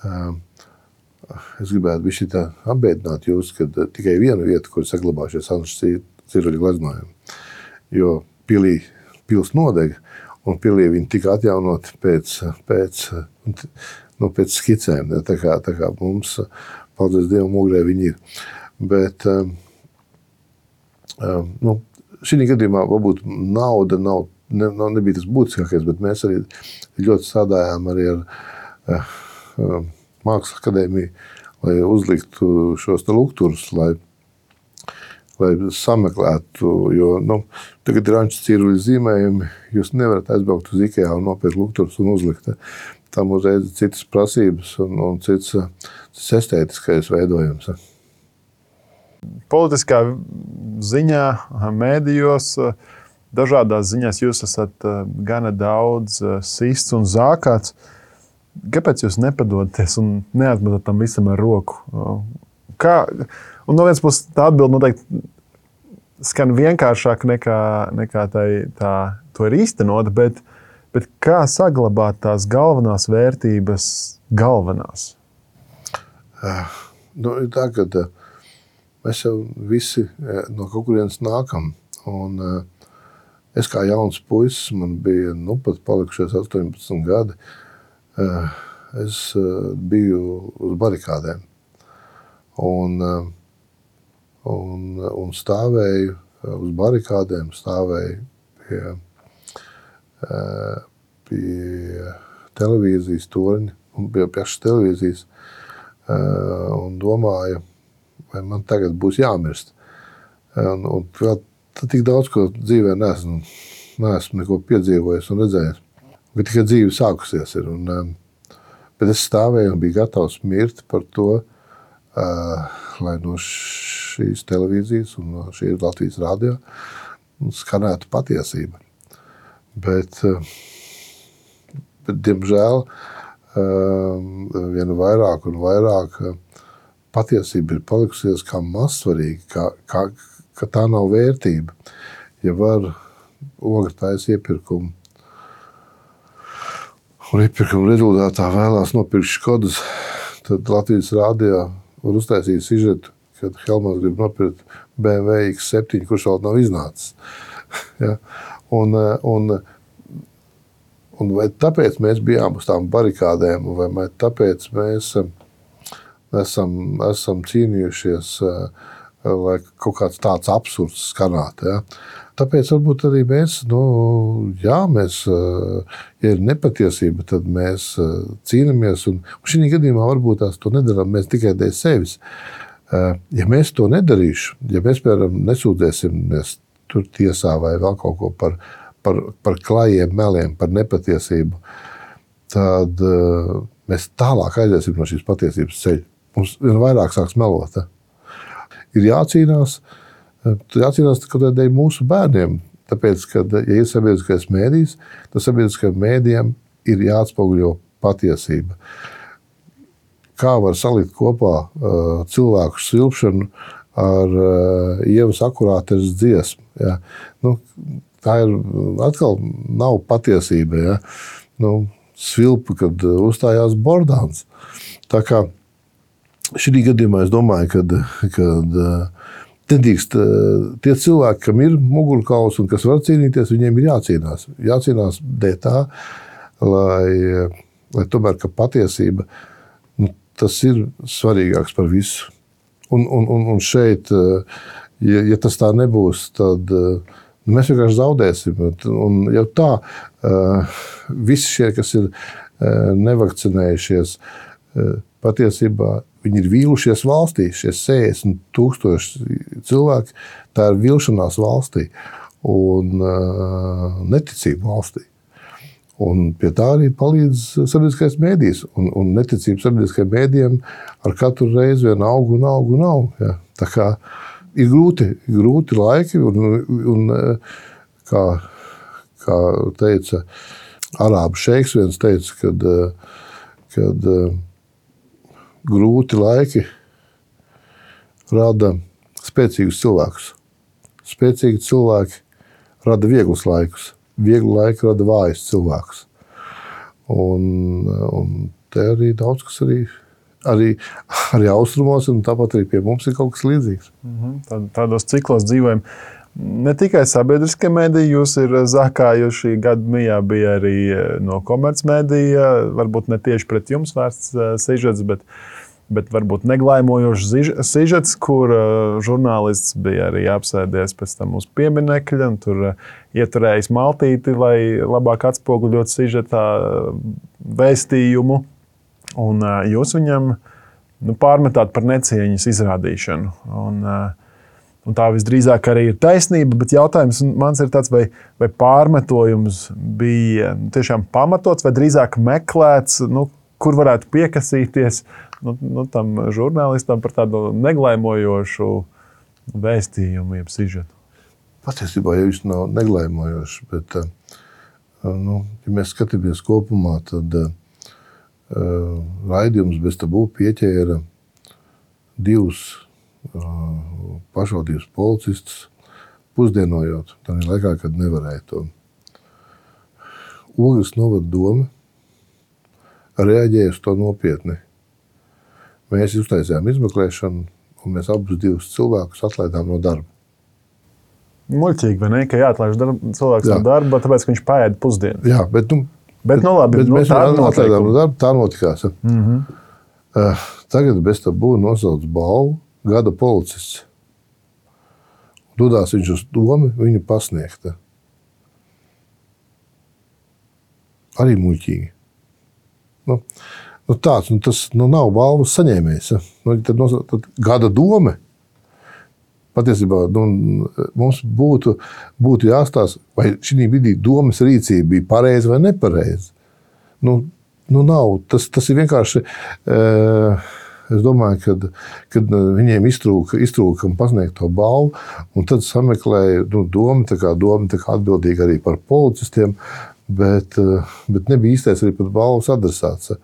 Eh, es gribētu būt šī apbēdināt jūs, ka eh, tikai viena vieta, kur saglabājušies Anšas ciruļu gleznojumi, jo pilī pils nodega, un pilī viņi tika atjaunoti pēc, pēc nu, pēc skicēm. Ne? Tā kā, tā kā mums, paldies Dievam, ugrē viņi ir. Bet um, um, nu, šī gadījumā varbūt nauda nav, ne, nav nebija tas būtiskākais, bet mēs arī ļoti strādājām arī ar uh, uh, Mākslas akadēmiju, lai uzliktu šos lukturus, lai lai sameklētu. Jo nu, tagad ir anču cīruļu zīmējumi. Jūs nevarat aizbraukt uz IKEA un nopirkt lukturus un uzlikt tam uzreiz ir citas prasības un, un cits, cits estētiskais veidojums. Politiskā ziņā, mēdījos, dažādās ziņās jūs esat gana daudz sists un zākāts. Kāpēc jūs nepadodaties un neatmetat tam visam ar roku? Kā, un no vienas puses tā atbilde noteikti skan vienkāršāk nekā, nekā tā, tā to ir īstenot, bet, bet kā saglabāt tās galvenās vērtības, galvenās? Uh, nu, tā, ka, uh, mēs jau visi uh, no kaut kurienes nākam. Un, es kā jauns puisis, man bija nu, pat palikušies 18 gadi. Es biju uz barikādēm. Un, un, un stāvēju uz barikādēm, stāvēju pie, pie televīzijas torņa, pie pašas televīzijas uh, un domāju, vai man tagad būs jāmirst. Un, un vēl tik daudz ko dzīvē neesmu, neesmu neko piedzīvojis un redzējis. Bet tikai dzīve sākusies ir. Un, um, bet es stāvēju un biju gatavs mirt par to, uh, lai no šīs televīzijas un no šī Latvijas radio skanētu patiesība. Bet, eh, bet diemžēl, eh, vien vairāk un vairāk eh, patiesība ir palikusies kā mazsvarīga, kā, kā, ka tā nav vērtība. Ja var ogletājas iepirkumu un iepirkuma rezultātā vēlās nopirkt Škodas, tad Latvijas rādio var uztaisīt sižetu, kad Helmans grib nopirkt BMW X7, kurš vēl nav iznācis. ja? Un, un, un vai tāpēc mēs bijām uz tām barikādēm, vai tāpēc mēs esam, esam cīnījušies, lai kaut kāds tāds absurds skanētu. Ja? Tāpēc varbūt arī mēs, nu, jā, mēs, ja ir nepatiesība, tad mēs cīnāmies. Un, un šī gadījumā varbūt tās to nedarām mēs tikai dēļ sevis. Ja mēs to nedarīsim, ja mēs, piemēram, nesūdzēsimies tur tiesā vai vēl kaut ko par, par, par klajiem meliem, par nepatiesību, tad mēs tālāk aiziesim no šīs patiesības ceļa. Mums vien vairāk sāks melot. Ir jācīnās, uh, jācīnās tikai mūsu bērniem. Tāpēc, kad ja ir sabiedriskais mēdījis, tad sabiedriskajiem mēdījiem ir jāatspoguļo patiesība. Kā var salikt kopā uh, cilvēku silpšanu ar uh, ievas akurātes dziesmu? Ja? Nu, tā ir atkal nav patiesība. Ja? Nu, svilpa, kad uzstājās Bordāns. Tā kā šī gadījumā es domāju, ka Nedrīkst eh, tie cilvēki, kam ir mugurkauls un kas var cīnīties, viņiem ir jācīnās. Jācīnās dēļ tā, lai, lai tomēr patiesība nu, tas ir svarīgāks par visu. Un, un, un, un šeit, eh, ja, ja tas tā nebūs, tad eh, nu, mēs vienkārši zaudēsim. Un jau tā, visi šie, kas ir nevakcinējušies, patiesībā Viņi ir vīlušies valstī, šie 60 tūkstoši cilvēki. Tā ir vilšanās valstī un uh, neticība valstī. Un pie tā arī palīdz sabiedriskais mēdījis. Un, un neticība sabiedriskajiem mēdījiem ar katru reizi vien aug un aug un aug. Ja. Tā kā ir grūti, grūti laiki, un, un kā, kā teica Arābu šeiks, viens teica, kad, kad grūti laiki rada spēcīgus cilvēkus. Spēcīgi cilvēki rada vieglus laikus, viegli laiki rada vājus cilvēkus. Un, un te arī daudz kas arī, arī, arī austrumos, un tāpat arī pie mums ir kaut kas līdzīgs. Mm -hmm. Tādos ciklos dzīvojam. Ne tikai sabiedriskie mediji, jūs ir zakājuši gadu mijā, bija arī no komercmedija, varbūt ne tieši pret jums vērsts sižets, bet uh, bet varbūt neglājošs sižets, kur uh, žurnālists bija arī apsēdies pēc tam uz pieminiekļa un tur uh, ieturējis maltīti, lai labāk atspoguļotu sižetā uh, vēstījumu. Un jūs viņam nu, pārmetāt par necieņas izrādīšanu. Un, un tā visdrīzāk arī ir taisnība, bet jautājums man ir tāds, vai, vai pārmetojums bija nu, tiešām pamatots vai drīzāk meklēts, nu, kur varētu piekasīties nu, nu, tam žurnālistam par tādu neglaimojošu vēstījumu, jeb sižetu? Patiesībā jau viņš nav neglaimojošs, bet, eh, nu, ja mēs skatāmies kopumā, tad uh, raidījums bez tabū pieķēra divus pašvaldības policistus pusdienojot, tādā laikā, kad nevarēja to. Ogres novada doma reaģēja uz to nopietni. Mēs uztaisījām izmeklēšanu, un mēs abus divus cilvēkus atlaidām no darba. Muļķīgi, vai ne? Ka jāatlaiž darba, cilvēks Jā. no darba, tāpēc, ka viņš pāēda pusdienas. Jā, bet, nu, bet, nu, labi, bet nu, mēs viņu atlaidām no darba. Tā notikās. Mm -hmm. uh, tagad bez tā būna nosaucts balvu gada policists. Dodās viņš uz domu, viņu pasniegta. Arī muļķīgi. Nu, nu tāds, nu, tas nu, nav balvas saņēmējs. Ja? Nu, tad, no, tad gada doma. Patiesībā nu, mums būtu, būtu jāstāsta, vai šī brīdī domas rīcība bija pareiza vai nepareiza. Nu, nu nav, tas, tas ir vienkārši. Uh, Es domāju, ka kad viņiem iztrūka, iztrūka pasniegt to balvu, un tad sameklēja nu, domu, tā kā doma kā atbildīga arī par policistiem, bet, bet nebija īstais arī pat balvas adresāts.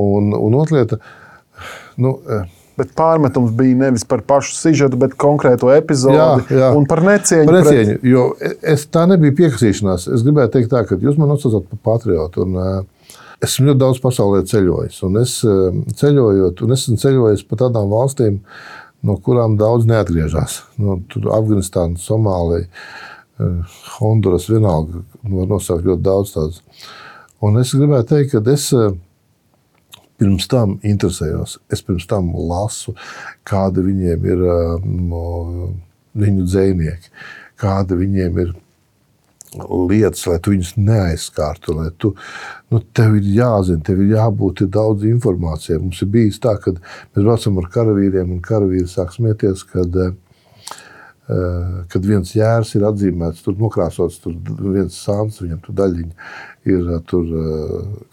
Un, un otra lieta, nu, Bet pārmetums bija nevis par pašu sižetu, bet konkrēto epizodi jā, jā. un par necieņu. Par necieņu pret... Jo es tā nebija piekasīšanās. Es gribēju teikt, tā, ka jūs man nosaucat par patriotu. Un, uh, esmu ļoti daudz pasaulē ceļojis. Un es ceļojot, un esmu ceļojis pa tādām valstīm, no kurām daudz neatgriežas. No, tur Afganistāna, Somālija, Honduras vienalga. Var nosaukt ļoti daudz tādu. Un es gribēju teikt, ka es pirms tam interesējos. Es pirms tam lasu, kāda viņiem ir no, viņu dzinieki, kāda viņiem ir lietas, lai tu viņus neaizskārtu. Tu, nu, tev ir jāzina, tev ir jābūt daudz informācijai. Mums ir bijis tā, ka mēs braucam ar karavīriem, un karavīri sāk smieties, kad, kad viens jērs ir atzīmēts, tur nokrāsots, tur viens sāns, viņam tur daļiņa ir tur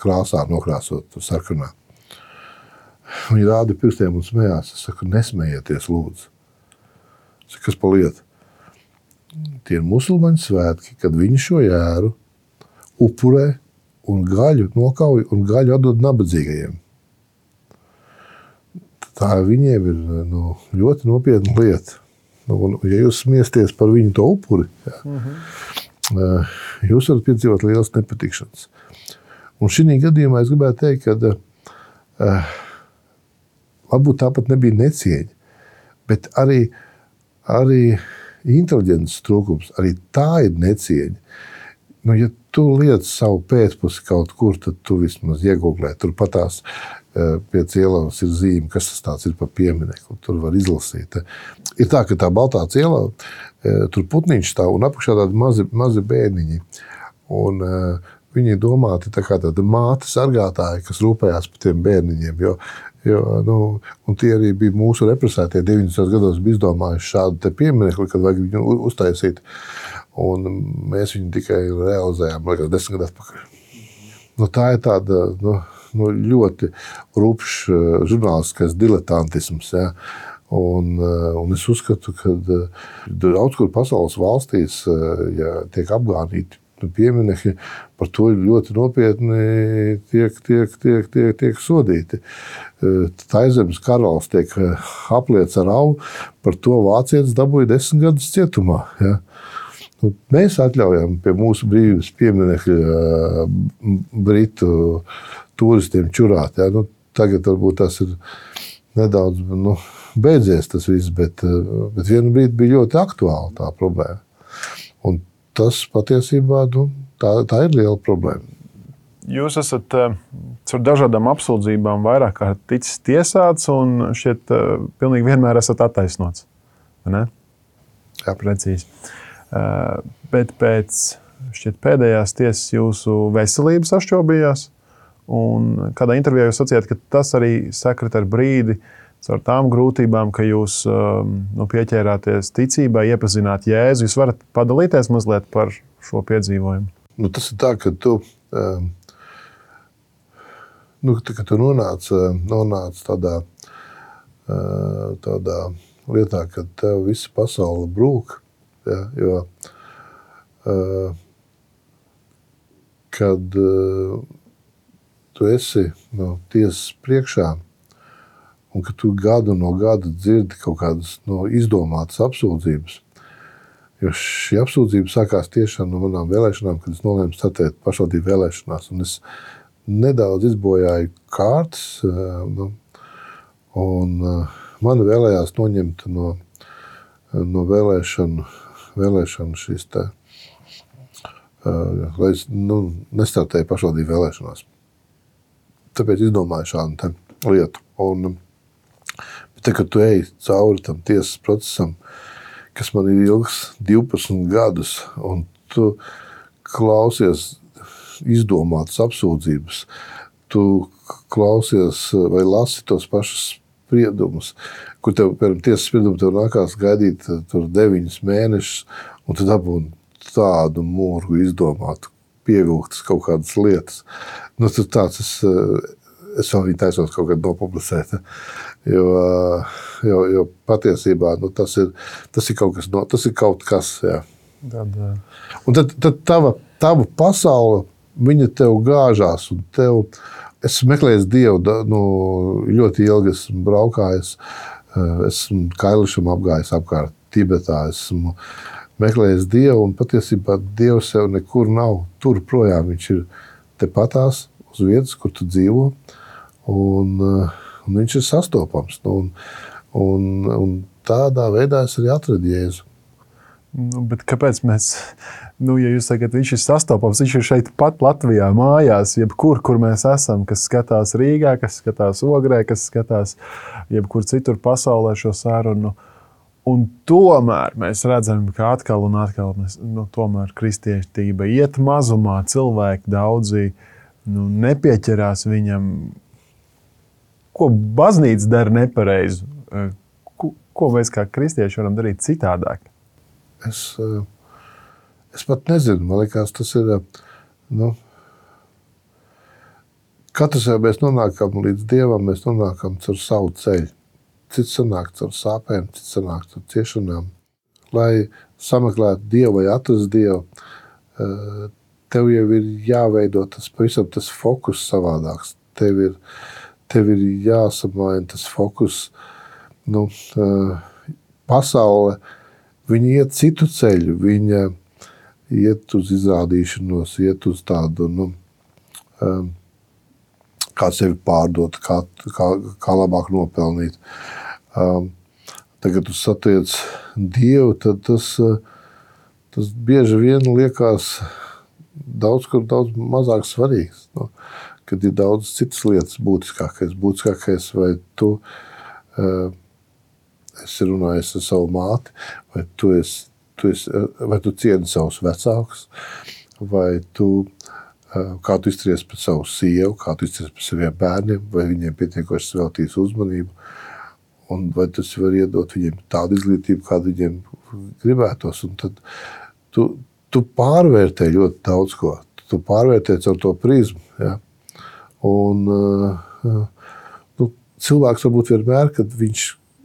krāsā nokrāsot, tur sarkanā. Viņi rāda pirkstiem un smējās. Es saku, nesmējieties, lūdzu. Saku, kas pa lietu? Tie ir musulmaņu svētki, kad viņi šo jēru upurē un gaļu nokauj un gaļu atdod nabadzīgajiem. Tā viņiem ir nu, ļoti nopietna lieta. Nu, un, ja jūs smiesties par viņu to upuri, jā, uh. -huh. jūs varat piedzīvot lielas nepatikšanas. Un šī gadījumā es gribētu teikt, ka uh, Varbūt tāpat nebija necieņa, bet arī, arī inteliģences trūkums, arī tā ir necieņa. Nu, ja tu liec savu pēcpusi kaut kur, tad tu vismaz iegūlē. Tur patās eh, pie cielavas ir zīme, kas tas ir par pieminiektu. Tur var izlasīt. Ir tā, ka tā baltā cielava, eh, tur putniņš stāv un apakšā tādi mazi, mazi bērniņi. Un, Viņi ir domāti tā kā tāda māte sargātāja, kas rūpējās par tiem bērniņiem. Jo Jo, nu, tie arī bija mūsu represētie. 90. gados bija izdomājuši šādu pieminiektu, kad vajag viņu uztaisīt. Un mēs viņu tikai realizējām, liekas, desmit gadus atpakaļ. Nu, tā ir tāda nu, nu, ļoti rupšs eh, žurnālistiskais diletantisms. Ja? Un, eh, un es uzskatu, ka eh, daudz kur pasaules valstīs ja tiek apgānīti nu, pieminiekti, par to ļoti nopietni tiek, tiek, tiek, tiek, tiek sodīti. Taizemes karalis tiek apliets ar augu, par to vācietis dabūja desmit gadus cietumā. Ja? Nu, mēs atļaujam pie mūsu brīvības pieminiekļa britu turistiem čurāt. Ja? Nu, tagad varbūt tas ir nedaudz nu, beidzies, tas viss, bet, bet vienu brīdi bija ļoti aktuāla tā problēma. Un tas patiesībā nu, tā, tā ir liela problēma. Jūs esat uh, ar dažādām apsūdzībām vairāk kārt ticis tiesāts, un šeit uh, pilnīgi vienmēr esat attaisnots. Jā, precīzi. Uh, bet pēc pēdējās tiesas jūsu veselība sašķobījās. Un kādā intervijā jūs sacījāt, ka tas arī sakrit ar brīdi, ar tām grūtībām, ka jūs um, nu, pieķērāties ticībai, iepazināt Jēzu. Jūs varat padalīties mazliet par šo piedzīvojumu. Nu, tas ir tā, ka tu um, nu, kad tu nonāc, eh, nonāc tādā, eh, tādā lietā, ka tev visa pasaule brūk. Ja, jo, eh, kad tu esi no tiesas priekšā un ka tu gadu no gada dzirdi kaut kādas no izdomātas apsūdzības. Jo šī apsūdzība sākās tieši no manām vēlēšanām, kad es nolēmu startēt pašvaldību vēlēšanās. Es nedaudz izbojāju kārtas, nu, un man vēlējās noņemt no, no vēlēšanu, vēlēšanu šīs te, lai es nu, nestartēju pašvaldību vēlēšanās. Tāpēc izdomāju šādu lietu. Un, bet, kad tu ej cauri tam tiesas procesam, kas man ir ilgs 12 gadus, un tu klausies izdomātas apsūdzības, tu klausies vai lasi tos pašus spriedumus, kur tev, piemēram, tiesas spriedumu tev nākās gaidīt tur deviņus mēnešus, un tu dabūni tādu mūru izdomātu, pievilktas kaut kādas lietas. Nu, tas tāds, es, es vēl viņu taisos kaut kad nopublicēt. Jo, jo, jo patiesībā nu, tas, ir, tas ir kaut kas, no, tas ir kaut kas. Jā. Tad, un tad, tad tava, tava pasaule, viņa tev gāžās. Tev, es meklēju Dievu nu, ļoti ilgi, esmu braukājis, esmu Kailišam apgājis apkārt Tibetā. Esmu meklējis Dievu, un patiesībā Dievs sev nekur nav. Tur projām viņš ir tepatās uz vietas, kur tu dzīvo. Un, uh, un viņš ir sastopams. Nu, un, un, un tādā veidā es arī atradu Jēzu. Nu, kāpēc mēs, nu, ja jūs sakat, viņš ir sastopams, viņš ir šeit pat Latvijā, mājās, jebkur, kur mēs esam, kas skatās Rīgā, kas skatās Ogrē, kas skatās jebkur citur pasaulē šo sarunu. Un tomēr mēs redzam, ka atkal un atkal mēs, nu, kristietība iet mazumā, cilvēki daudzi nu, nepieķerās viņam ko baznīca dara nepareizi, eh, ko, ko mēs kā kristieši varam darīt citādāk? Es, eh, es pat nezinu, man liekas, tas ir. Eh, nu, Katrs jau mēs nonākam līdz dievam, mēs nonākam caur savu ceļu. Cits sanāk caur sāpēm, cits sanāk caur ciešanām. Lai sameklētu dievu vai atrastu dievu, tev jau ir jāveido tas pavisam tas fokus savādāks. Tev ir tev ir jāsamaina tas fokus. Nu, pasaule iet citu ceļu, viņa iet uz izrādīšanos, iet uz tādu, nu, kā sevi pārdot, kā, kā, kā labāk nopelnīt. Tagad, kad tu satiec Dievu, tad tas, tas bieži vien liekas daudz, daudz mazāk svarīgs. Nu, kad ir daudz citas lietas būtiskākais. Būtiskākais, vai tu uh, esi runājis ar savu māti, vai tu, esi, tu, esi, vai tu cieni savus vecākus, vai tu, uh, kā tu izturies pret savu sievu, kā tu izturies pret saviem bērniem, vai viņiem pietiekoši veltīs uzmanību, un vai tas var iedot viņiem tādu izglītību, kādu viņiem gribētos. Un tad tu, tu pārvērtē ļoti daudz ko. Tu pārvērtē caur to prizmu. Ja? Un, uh, nu, cilvēks varbūt vienmēr, kad viņš,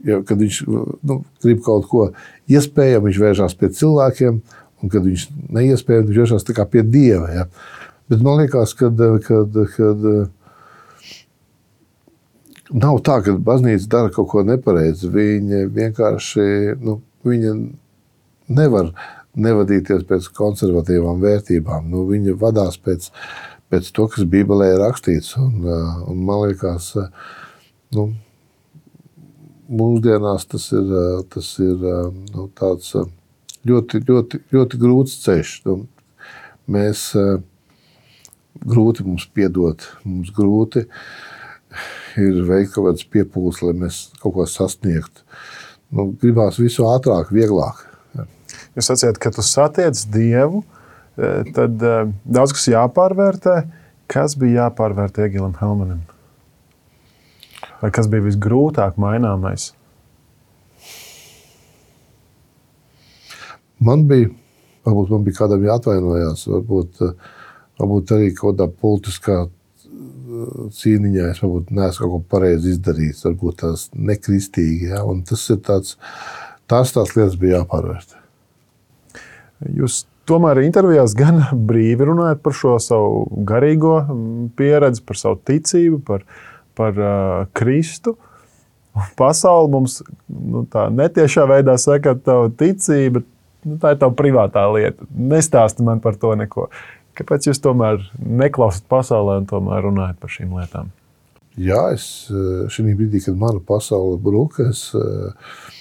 ja, kad viņš nu, grib kaut ko iespējamu, viņš vēršas pie cilvēkiem, un kad viņš neiespējami, viņš vēršas pie dieva. Ja. Bet man liekas, ka nav tā, ka baznīca dara kaut ko nepareizi. Viņa vienkārši nu, viņa nevar nevadīties pēc konservatīvām vērtībām. Nu, viņa vadās pēc pēc to, kas Bībelē ir rakstīts. Un, uh, un man liekas, uh, nu, mūsdienās tas ir, uh, tas ir nu, tāds ļoti, ļoti, ļoti grūts ceļš. Nu, mēs grūti mums piedot, mums grūti ir veikt kaut kādas piepūles, lai mēs kaut ko sasniegtu. Nu, gribās visu ātrāk, vieglāk. Jūs sacījāt, ka tu satiec Dievu, uh, Eh, tad eh, daudz kas jāpārvērtē. Kas bija jāpārvērtē Egilam Helmanim? Vai kas bija visgrūtāk maināmais? Man bija, varbūt man bija kādam jāatvainojas, varbūt, eh, varbūt arī kaut kādā politiskā cīniņā es varbūt neesmu kaut ko pareizi izdarījis, varbūt tās nekristīgi. Ja? Un tas ir tāds, tās tās lietas bija jāpārvērtē. Jūs tomēr intervijās gan brīvi runājat par šo savu garīgo pieredzi, par savu ticību, par, par uh, Kristu. pasaule mums nu, netiešā veidā saka, ka tava ticība nu, tā ir tava privātā lieta. Nestāsti man par to neko. Kāpēc jūs tomēr neklausāt pasaulē un tomēr runājat par šīm lietām? Jā, es eh, šī brīdī, kad mana pasaule bruka, es, eh,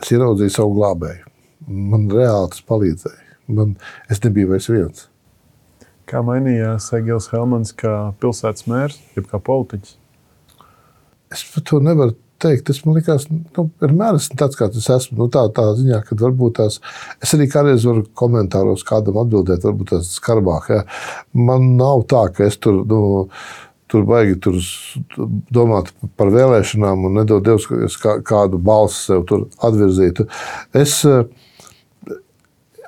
es ieraudzīju savu glābēju. Man reāli tas palīdzēja. Man, es nebiju vairs viens. Kā mainījās Egils Helmans kā pilsētas mērs, jeb kā politiķis? Es par to nevaru teikt. Tas man liekas, nu, vienmēr esmu tāds, kāds es esmu. Nu, tā, tā ziņā, ka varbūt tās, es arī kādreiz varu komentāros kādam atbildēt, varbūt tas skarbāk. Ja. Man nav tā, ka es tur. Nu, Tur baigi tur domāt par vēlēšanām, un nedod Dievs, kādu balsi sev tur atvirzītu. Es,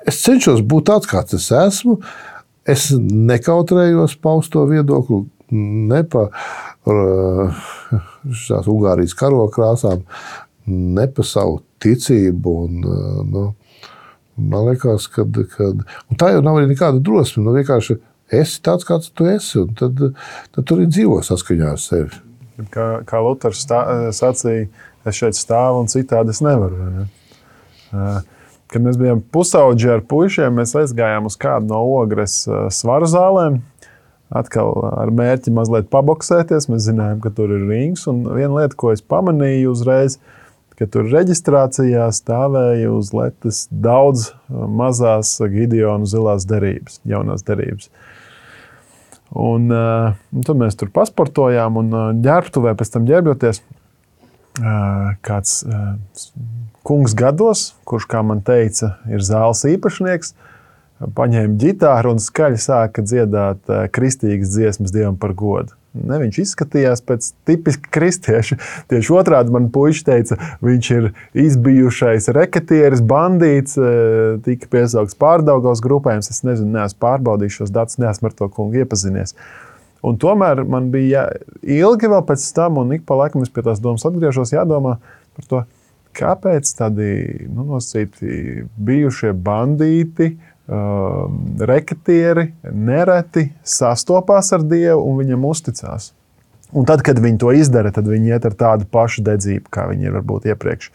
es cenšos būt tāds, kāds es esmu. Es nekautrējos paust to viedokli ne par šīs Ungārijas karokrāsām, ne par savu ticību. Un, nu, man liekas, ka tā jau nav arī nekāda drosme. Nu, vienkārši esi tāds, kāds tu esi, un tad, tad tur ir dzīvo saskaņā ar sevi. Kā, kā Luters sacīja, es šeit stāvu un citādi es nevaru. Ne? Kad mēs bijām pusauģi ar puikiem, mēs aizgājām uz kādu no ogres svaru zālēm. Atkal ar mērķi mazliet paboksēties. Mēs zinājām, ka tur ir rings. Un viena lieta, ko es pamanīju uzreiz, ka tur reģistrācijā stāvēja uz letes daudz mazās Gideona zilās derības, jaunās derības. Un, un tad mēs tur pasportojām un ģērbtuvē pēc tam ģērbjoties. Kāds kungs gados, kurš, kā man teica, ir zāles īpašnieks, paņēma ģitāru un skaļi sāka dziedāt eh, kristīgas dziesmas dievam par godu. Ne, viņš izskatījās pēc tipiska kristieša. Tieši otrādi man puisis teica, viņš ir izbijušais reketieris, bandīts, eh, tika piesaukts pārdaugos grupējums. Es nezinu, neesmu pārbaudījis šos datus, neesmu ar to kungu iepazinies. Un tomēr man bija ilgi vēl pēc tam, un ik pa laikam es pie tās domas atgriežos, jādomā par to, kāpēc tādi nu, nosacīti bijušie bandīti, uh, reketieri nereti sastopās ar Dievu un viņam uzticās. Un tad, kad viņi to izdara, tad viņi iet ar tādu pašu dedzību, kā viņi ir varbūt iepriekš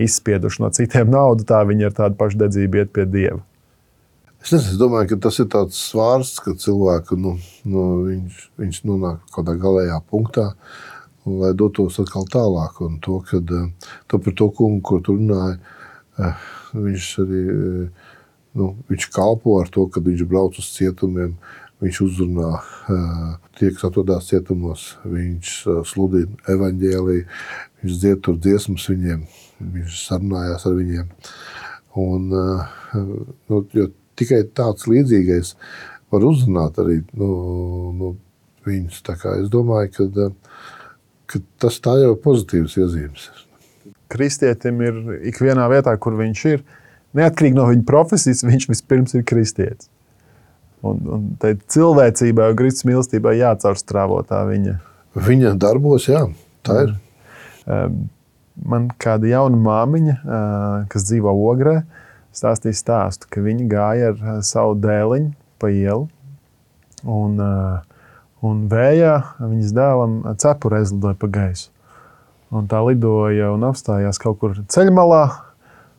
izspieduši no citiem naudu, tā viņi ar tādu pašu dedzību iet pie Dieva. Es, nezinu, es domāju, ka tas ir tāds svārsts, ka cilvēku nu, nu, viņš, viņš nonāk kaut kādā galējā punktā, lai dotos atkal tālāk. Un to, kad, eh, to par to kungu, ko tur runāja, eh, viņš arī eh, nu, viņš kalpo ar to, ka viņš brauc uz cietumiem. Viņš uzrunā tie, kas atrodas cietumos, viņš sludina evaņģēlīju, viņš dzied tur dziesmas viņiem, viņš sarunājās ar viņiem. Un, nu, tikai tāds līdzīgais var uzrunāt arī nu, nu, viņus. Es domāju, ka, ka tas tā jau ir pozitīvs iezīmes. Kristietim ir ikvienā vietā, kur viņš ir, neatkarīgi no viņa profesijas, viņš vispirms ir kristietis. Un, un tai cilvēcībai un Kristus mīlestībai jācaurstrāvo tā viņa. Viņa darbos, jā, tā ir. Man kāda jauna māmiņa, kas dzīvo Ogrē, stāstīja stāstu, ka viņa gāja ar savu dēliņu pa ielu. Un, un vējā viņas dēlam cepura aizlidoja pa gaisu. Un tā lidoja un apstājās kaut kur ceļmalā,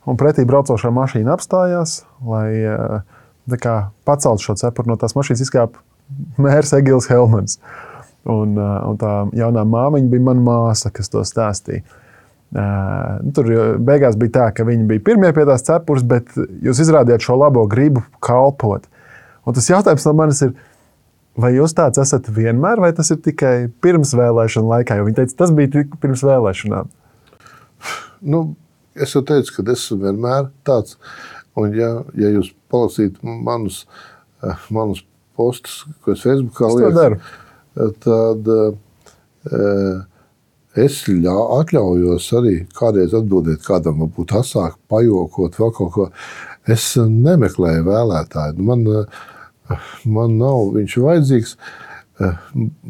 un pretī braucošā mašīna apstājās, lai eh, kā, paceltu šo cepuri no tās mašīnas, izkāpa mērs Egils Helmans. Un, eh, un tā jaunā māmiņa bija mana māsa, kas to stāstīja. Uh, tur beigās bija tā, ka viņi bija pirmie pie tās cepures, bet jūs izrādījāt šo labo gribu kalpot. Un tas jautājums no manis ir, vai jūs tāds esat vienmēr, vai tas ir tikai pirms vēlēšana laikā? Jo viņi teica, tas bija pirms vēlēšanām. Nu, Es jau teicu, ka esmu vienmēr tāds. Un, ja, ja jūs palasītu manus, eh, manus postus, ko es Facebookā lieku, tad uh, es ļā, atļaujos arī kādreiz atbildēt kādam, varbūt asāk, pajokot, vēl kaut ko. Es nemeklēju vēlētāju. Man, man nav viņš vajadzīgs.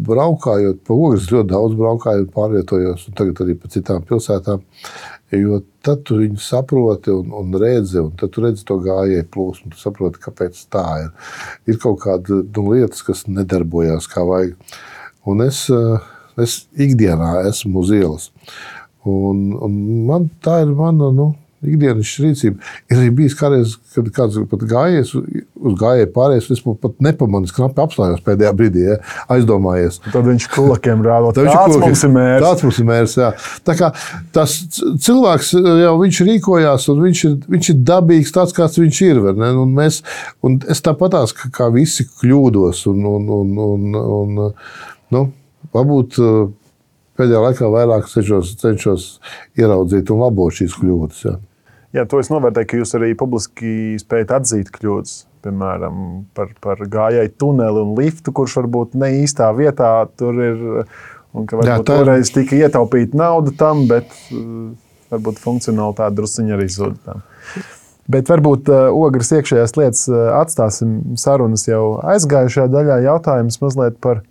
Braukājot pa ogles, ļoti daudz braukāju, pārvietojos, un tagad arī pa citām pilsētām. Jo tad tu viņu saproti un, un redzi, un tad tu redzi to gājēju plūsmu. Tu saproti, kāpēc tā ir. Ir kaut kāda nu, lietas, kas nedarbojas kā vajag. Un es, eh, es ikdienā esmu uz ielas. Un, un man, tā ir mana nu, ikdienas rīcība. Ir arī bijis kādreiz, kad kāds pat gājies uz gājēju pārējais, es pat nepamanīju, knapi apstājos pēdējā brīdī, ja, aizdomājies. Tad viņš kulakiem rāda, tāds mums ir mērķis. Tāds mums ir mērķis. Jā. Tā kā tas cilvēks jau viņš rīkojās, un viņš ir, viņš ir dabīgs tāds, kāds viņš ir. Un mēs, un es tāpatās, kā, kā visi kļūdos. Un, un, un, un, un, nu, varbūt uh, pēdējā laikā vairāk cenšos, cenšos ieraudzīt un labot šīs kļūdas. Jā. Jā, to es novērtēju, ka jūs arī publiski spējat atzīt kļūdas. Piemēram, par, par gājēju tuneli un liftu, kurš varbūt ne īstā vietā tur ir. Un ka Jā, varbūt tā ir- toreiz tika ietaupīta nauda tam, bet uh, varbūt funkcionalitāte druskuļi arī zuda. Bet varbūt uh, ogres iekšējās lietas uh, atstāsim sarunas jau aizgājušajā daļā. Jautājums mazliet par,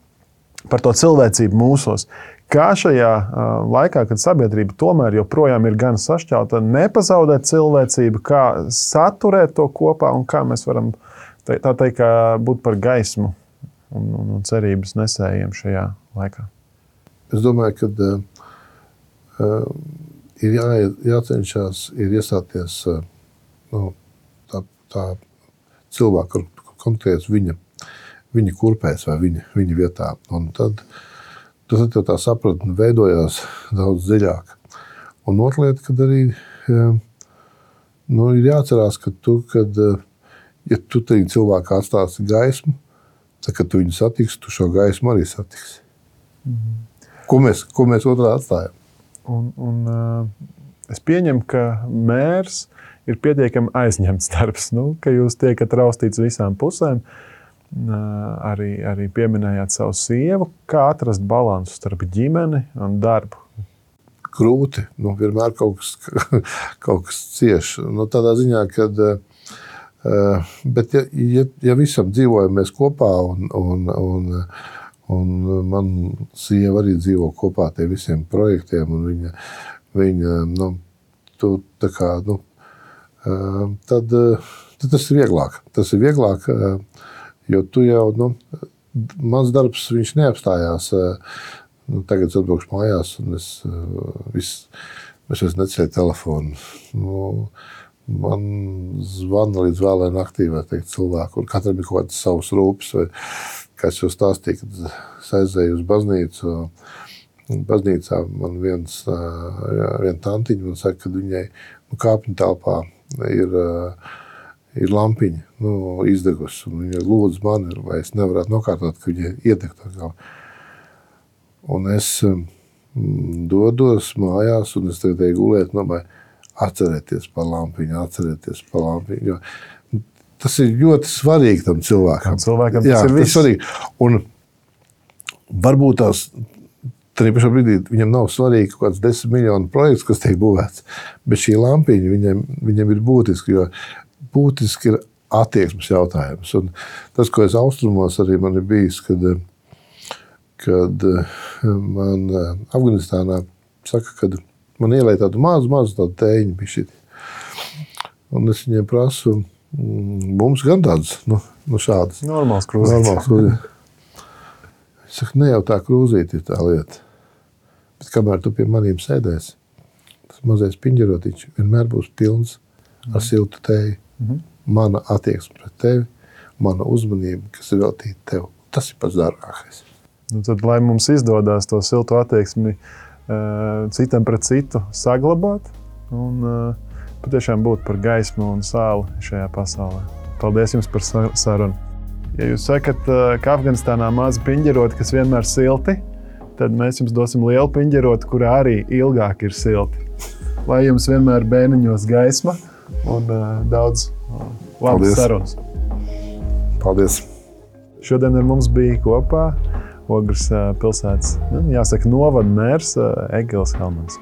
par to cilvēcību mūsos. Kā šajā uh, laikā, kad sabiedrība tomēr joprojām ir gan sašķelta, nepazaudēt cilvēcību, kā saturēt to kopā un kā mēs varam te- tā teikt, būt par gaismu un, un, un cerības nesējiem šajā laikā. Es domāju, ka uh, uh, ir jā, jācenšas ir iestāties uh, nu, tā, tā cilvēka, konkrēts viņa, viņa kurpēs vai viņa, viņa vietā. Un tad tas ir tā sapratne, veidojās daudz dziļāk. Un otra lieta, kad arī uh, nu, ir jāatcerās, ka tu, kad, uh, ja tu tajā cilvēkā atstāsi gaismu, tad, kad tu viņu satiksi, tu šo gaismu arī satiksi. Ko mēs, ko mēs otrā atstājam? Un, un, uh, es pieņemu, ka mērs ir pietiekami aizņemts darbs, nu, ka jūs tiekat raustīts visām pusēm. Uh, arī, arī pieminējāt savu sievu. Kā atrast līdzsvaru starp ģimeni un darbu? Grūti. Nu, vienmēr kaut kas, kaut kas cieš. Nu, tādā ziņā, ka. Bet, ja, ja, ja visam dzīvojam kopā, un, un, un, un man sieva arī dzīvo kopā ar visiem projektiem, un viņa, viņa nu, tu, kā, nu, tad, tad tas ir vieglāk. Tas ir vieglāk, uh, jo tu jau, nu, mans darbs, viņš neapstājās. Uh, nu, tagad es atbraukšu mājās, un es, uh, vis, es vairs neceļu telefonu. Nu, man zvana līdz vēlai naktī, vai teikt, cilvēku, un katram ir kaut kādas savas rūpes. Vai, kā es jau stāstīju, kad aizēju uz baznīcu. Baznīcā man viens, uh, viena tantiņa man saka, ka viņai nu, kāpņu telpā ir, uh, ir lampiņa nu, izdegusi. Viņa lūdz mani, vai es nevarētu nokārtot, ka viņa iedegta. Un es um, dodos mājās, un es tagad eju gulēt, domāju, atcerieties par lampiņu, atcerieties par lampiņu. Jo tas ir ļoti svarīgi tam cilvēkam. Tam cilvēkam Jā, tas ir viss. svarīgi. Un varbūt tās. Tajā pašā brīdī viņam nav svarīgi kaut kāds desmit miljonu projekts, kas tiek būvēts. Bet šī lampiņa viņam, viņam ir būtiska, jo būtiski ir attieksmes jautājums. Un tas, ko es austrumos arī man ir bijis, kad, kad man eh, Afganistānā saka, ka man ielēja tādu mazu, mazu tādu tēņu bišķi. Un es viņiem prasu, mm, mums gan tādas, nu, nu šādas. Normāls krūzes. Normāls krūzītis. Es saku, ne jau tā krūzīte ir tā lieta. Bet kamēr tu pie maniem sēdēsi, tas mazais piņģerotiņš vienmēr būs pilns ar siltu tēju. Mhm. Mana attieksme pret tevi, mana uzmanība, kas ir veltīta tev, tas ir pats dārgākais. Nu, tad, lai mums izdodas to siltu attieksmi uh, citam pret citu saglabāt un uh, patiešām būt par gaismu un sāli šajā pasaulē. Paldies jums par sa- sarunu. Ja jūs sakat, uh, ka Afganistānā mazi piņģeroti, kas vienmēr ir silti, tad mēs jums dosim lielu piņģeroti, kurā arī ilgāk ir silti. Lai jums vienmēr bēniņos gaisma un uh, daudz labas Paldies. sarunas. Paldies! Šodien ar mums bija kopā Ogres pilsētas, nu, jāsaka, novada mērs Egils Helmans.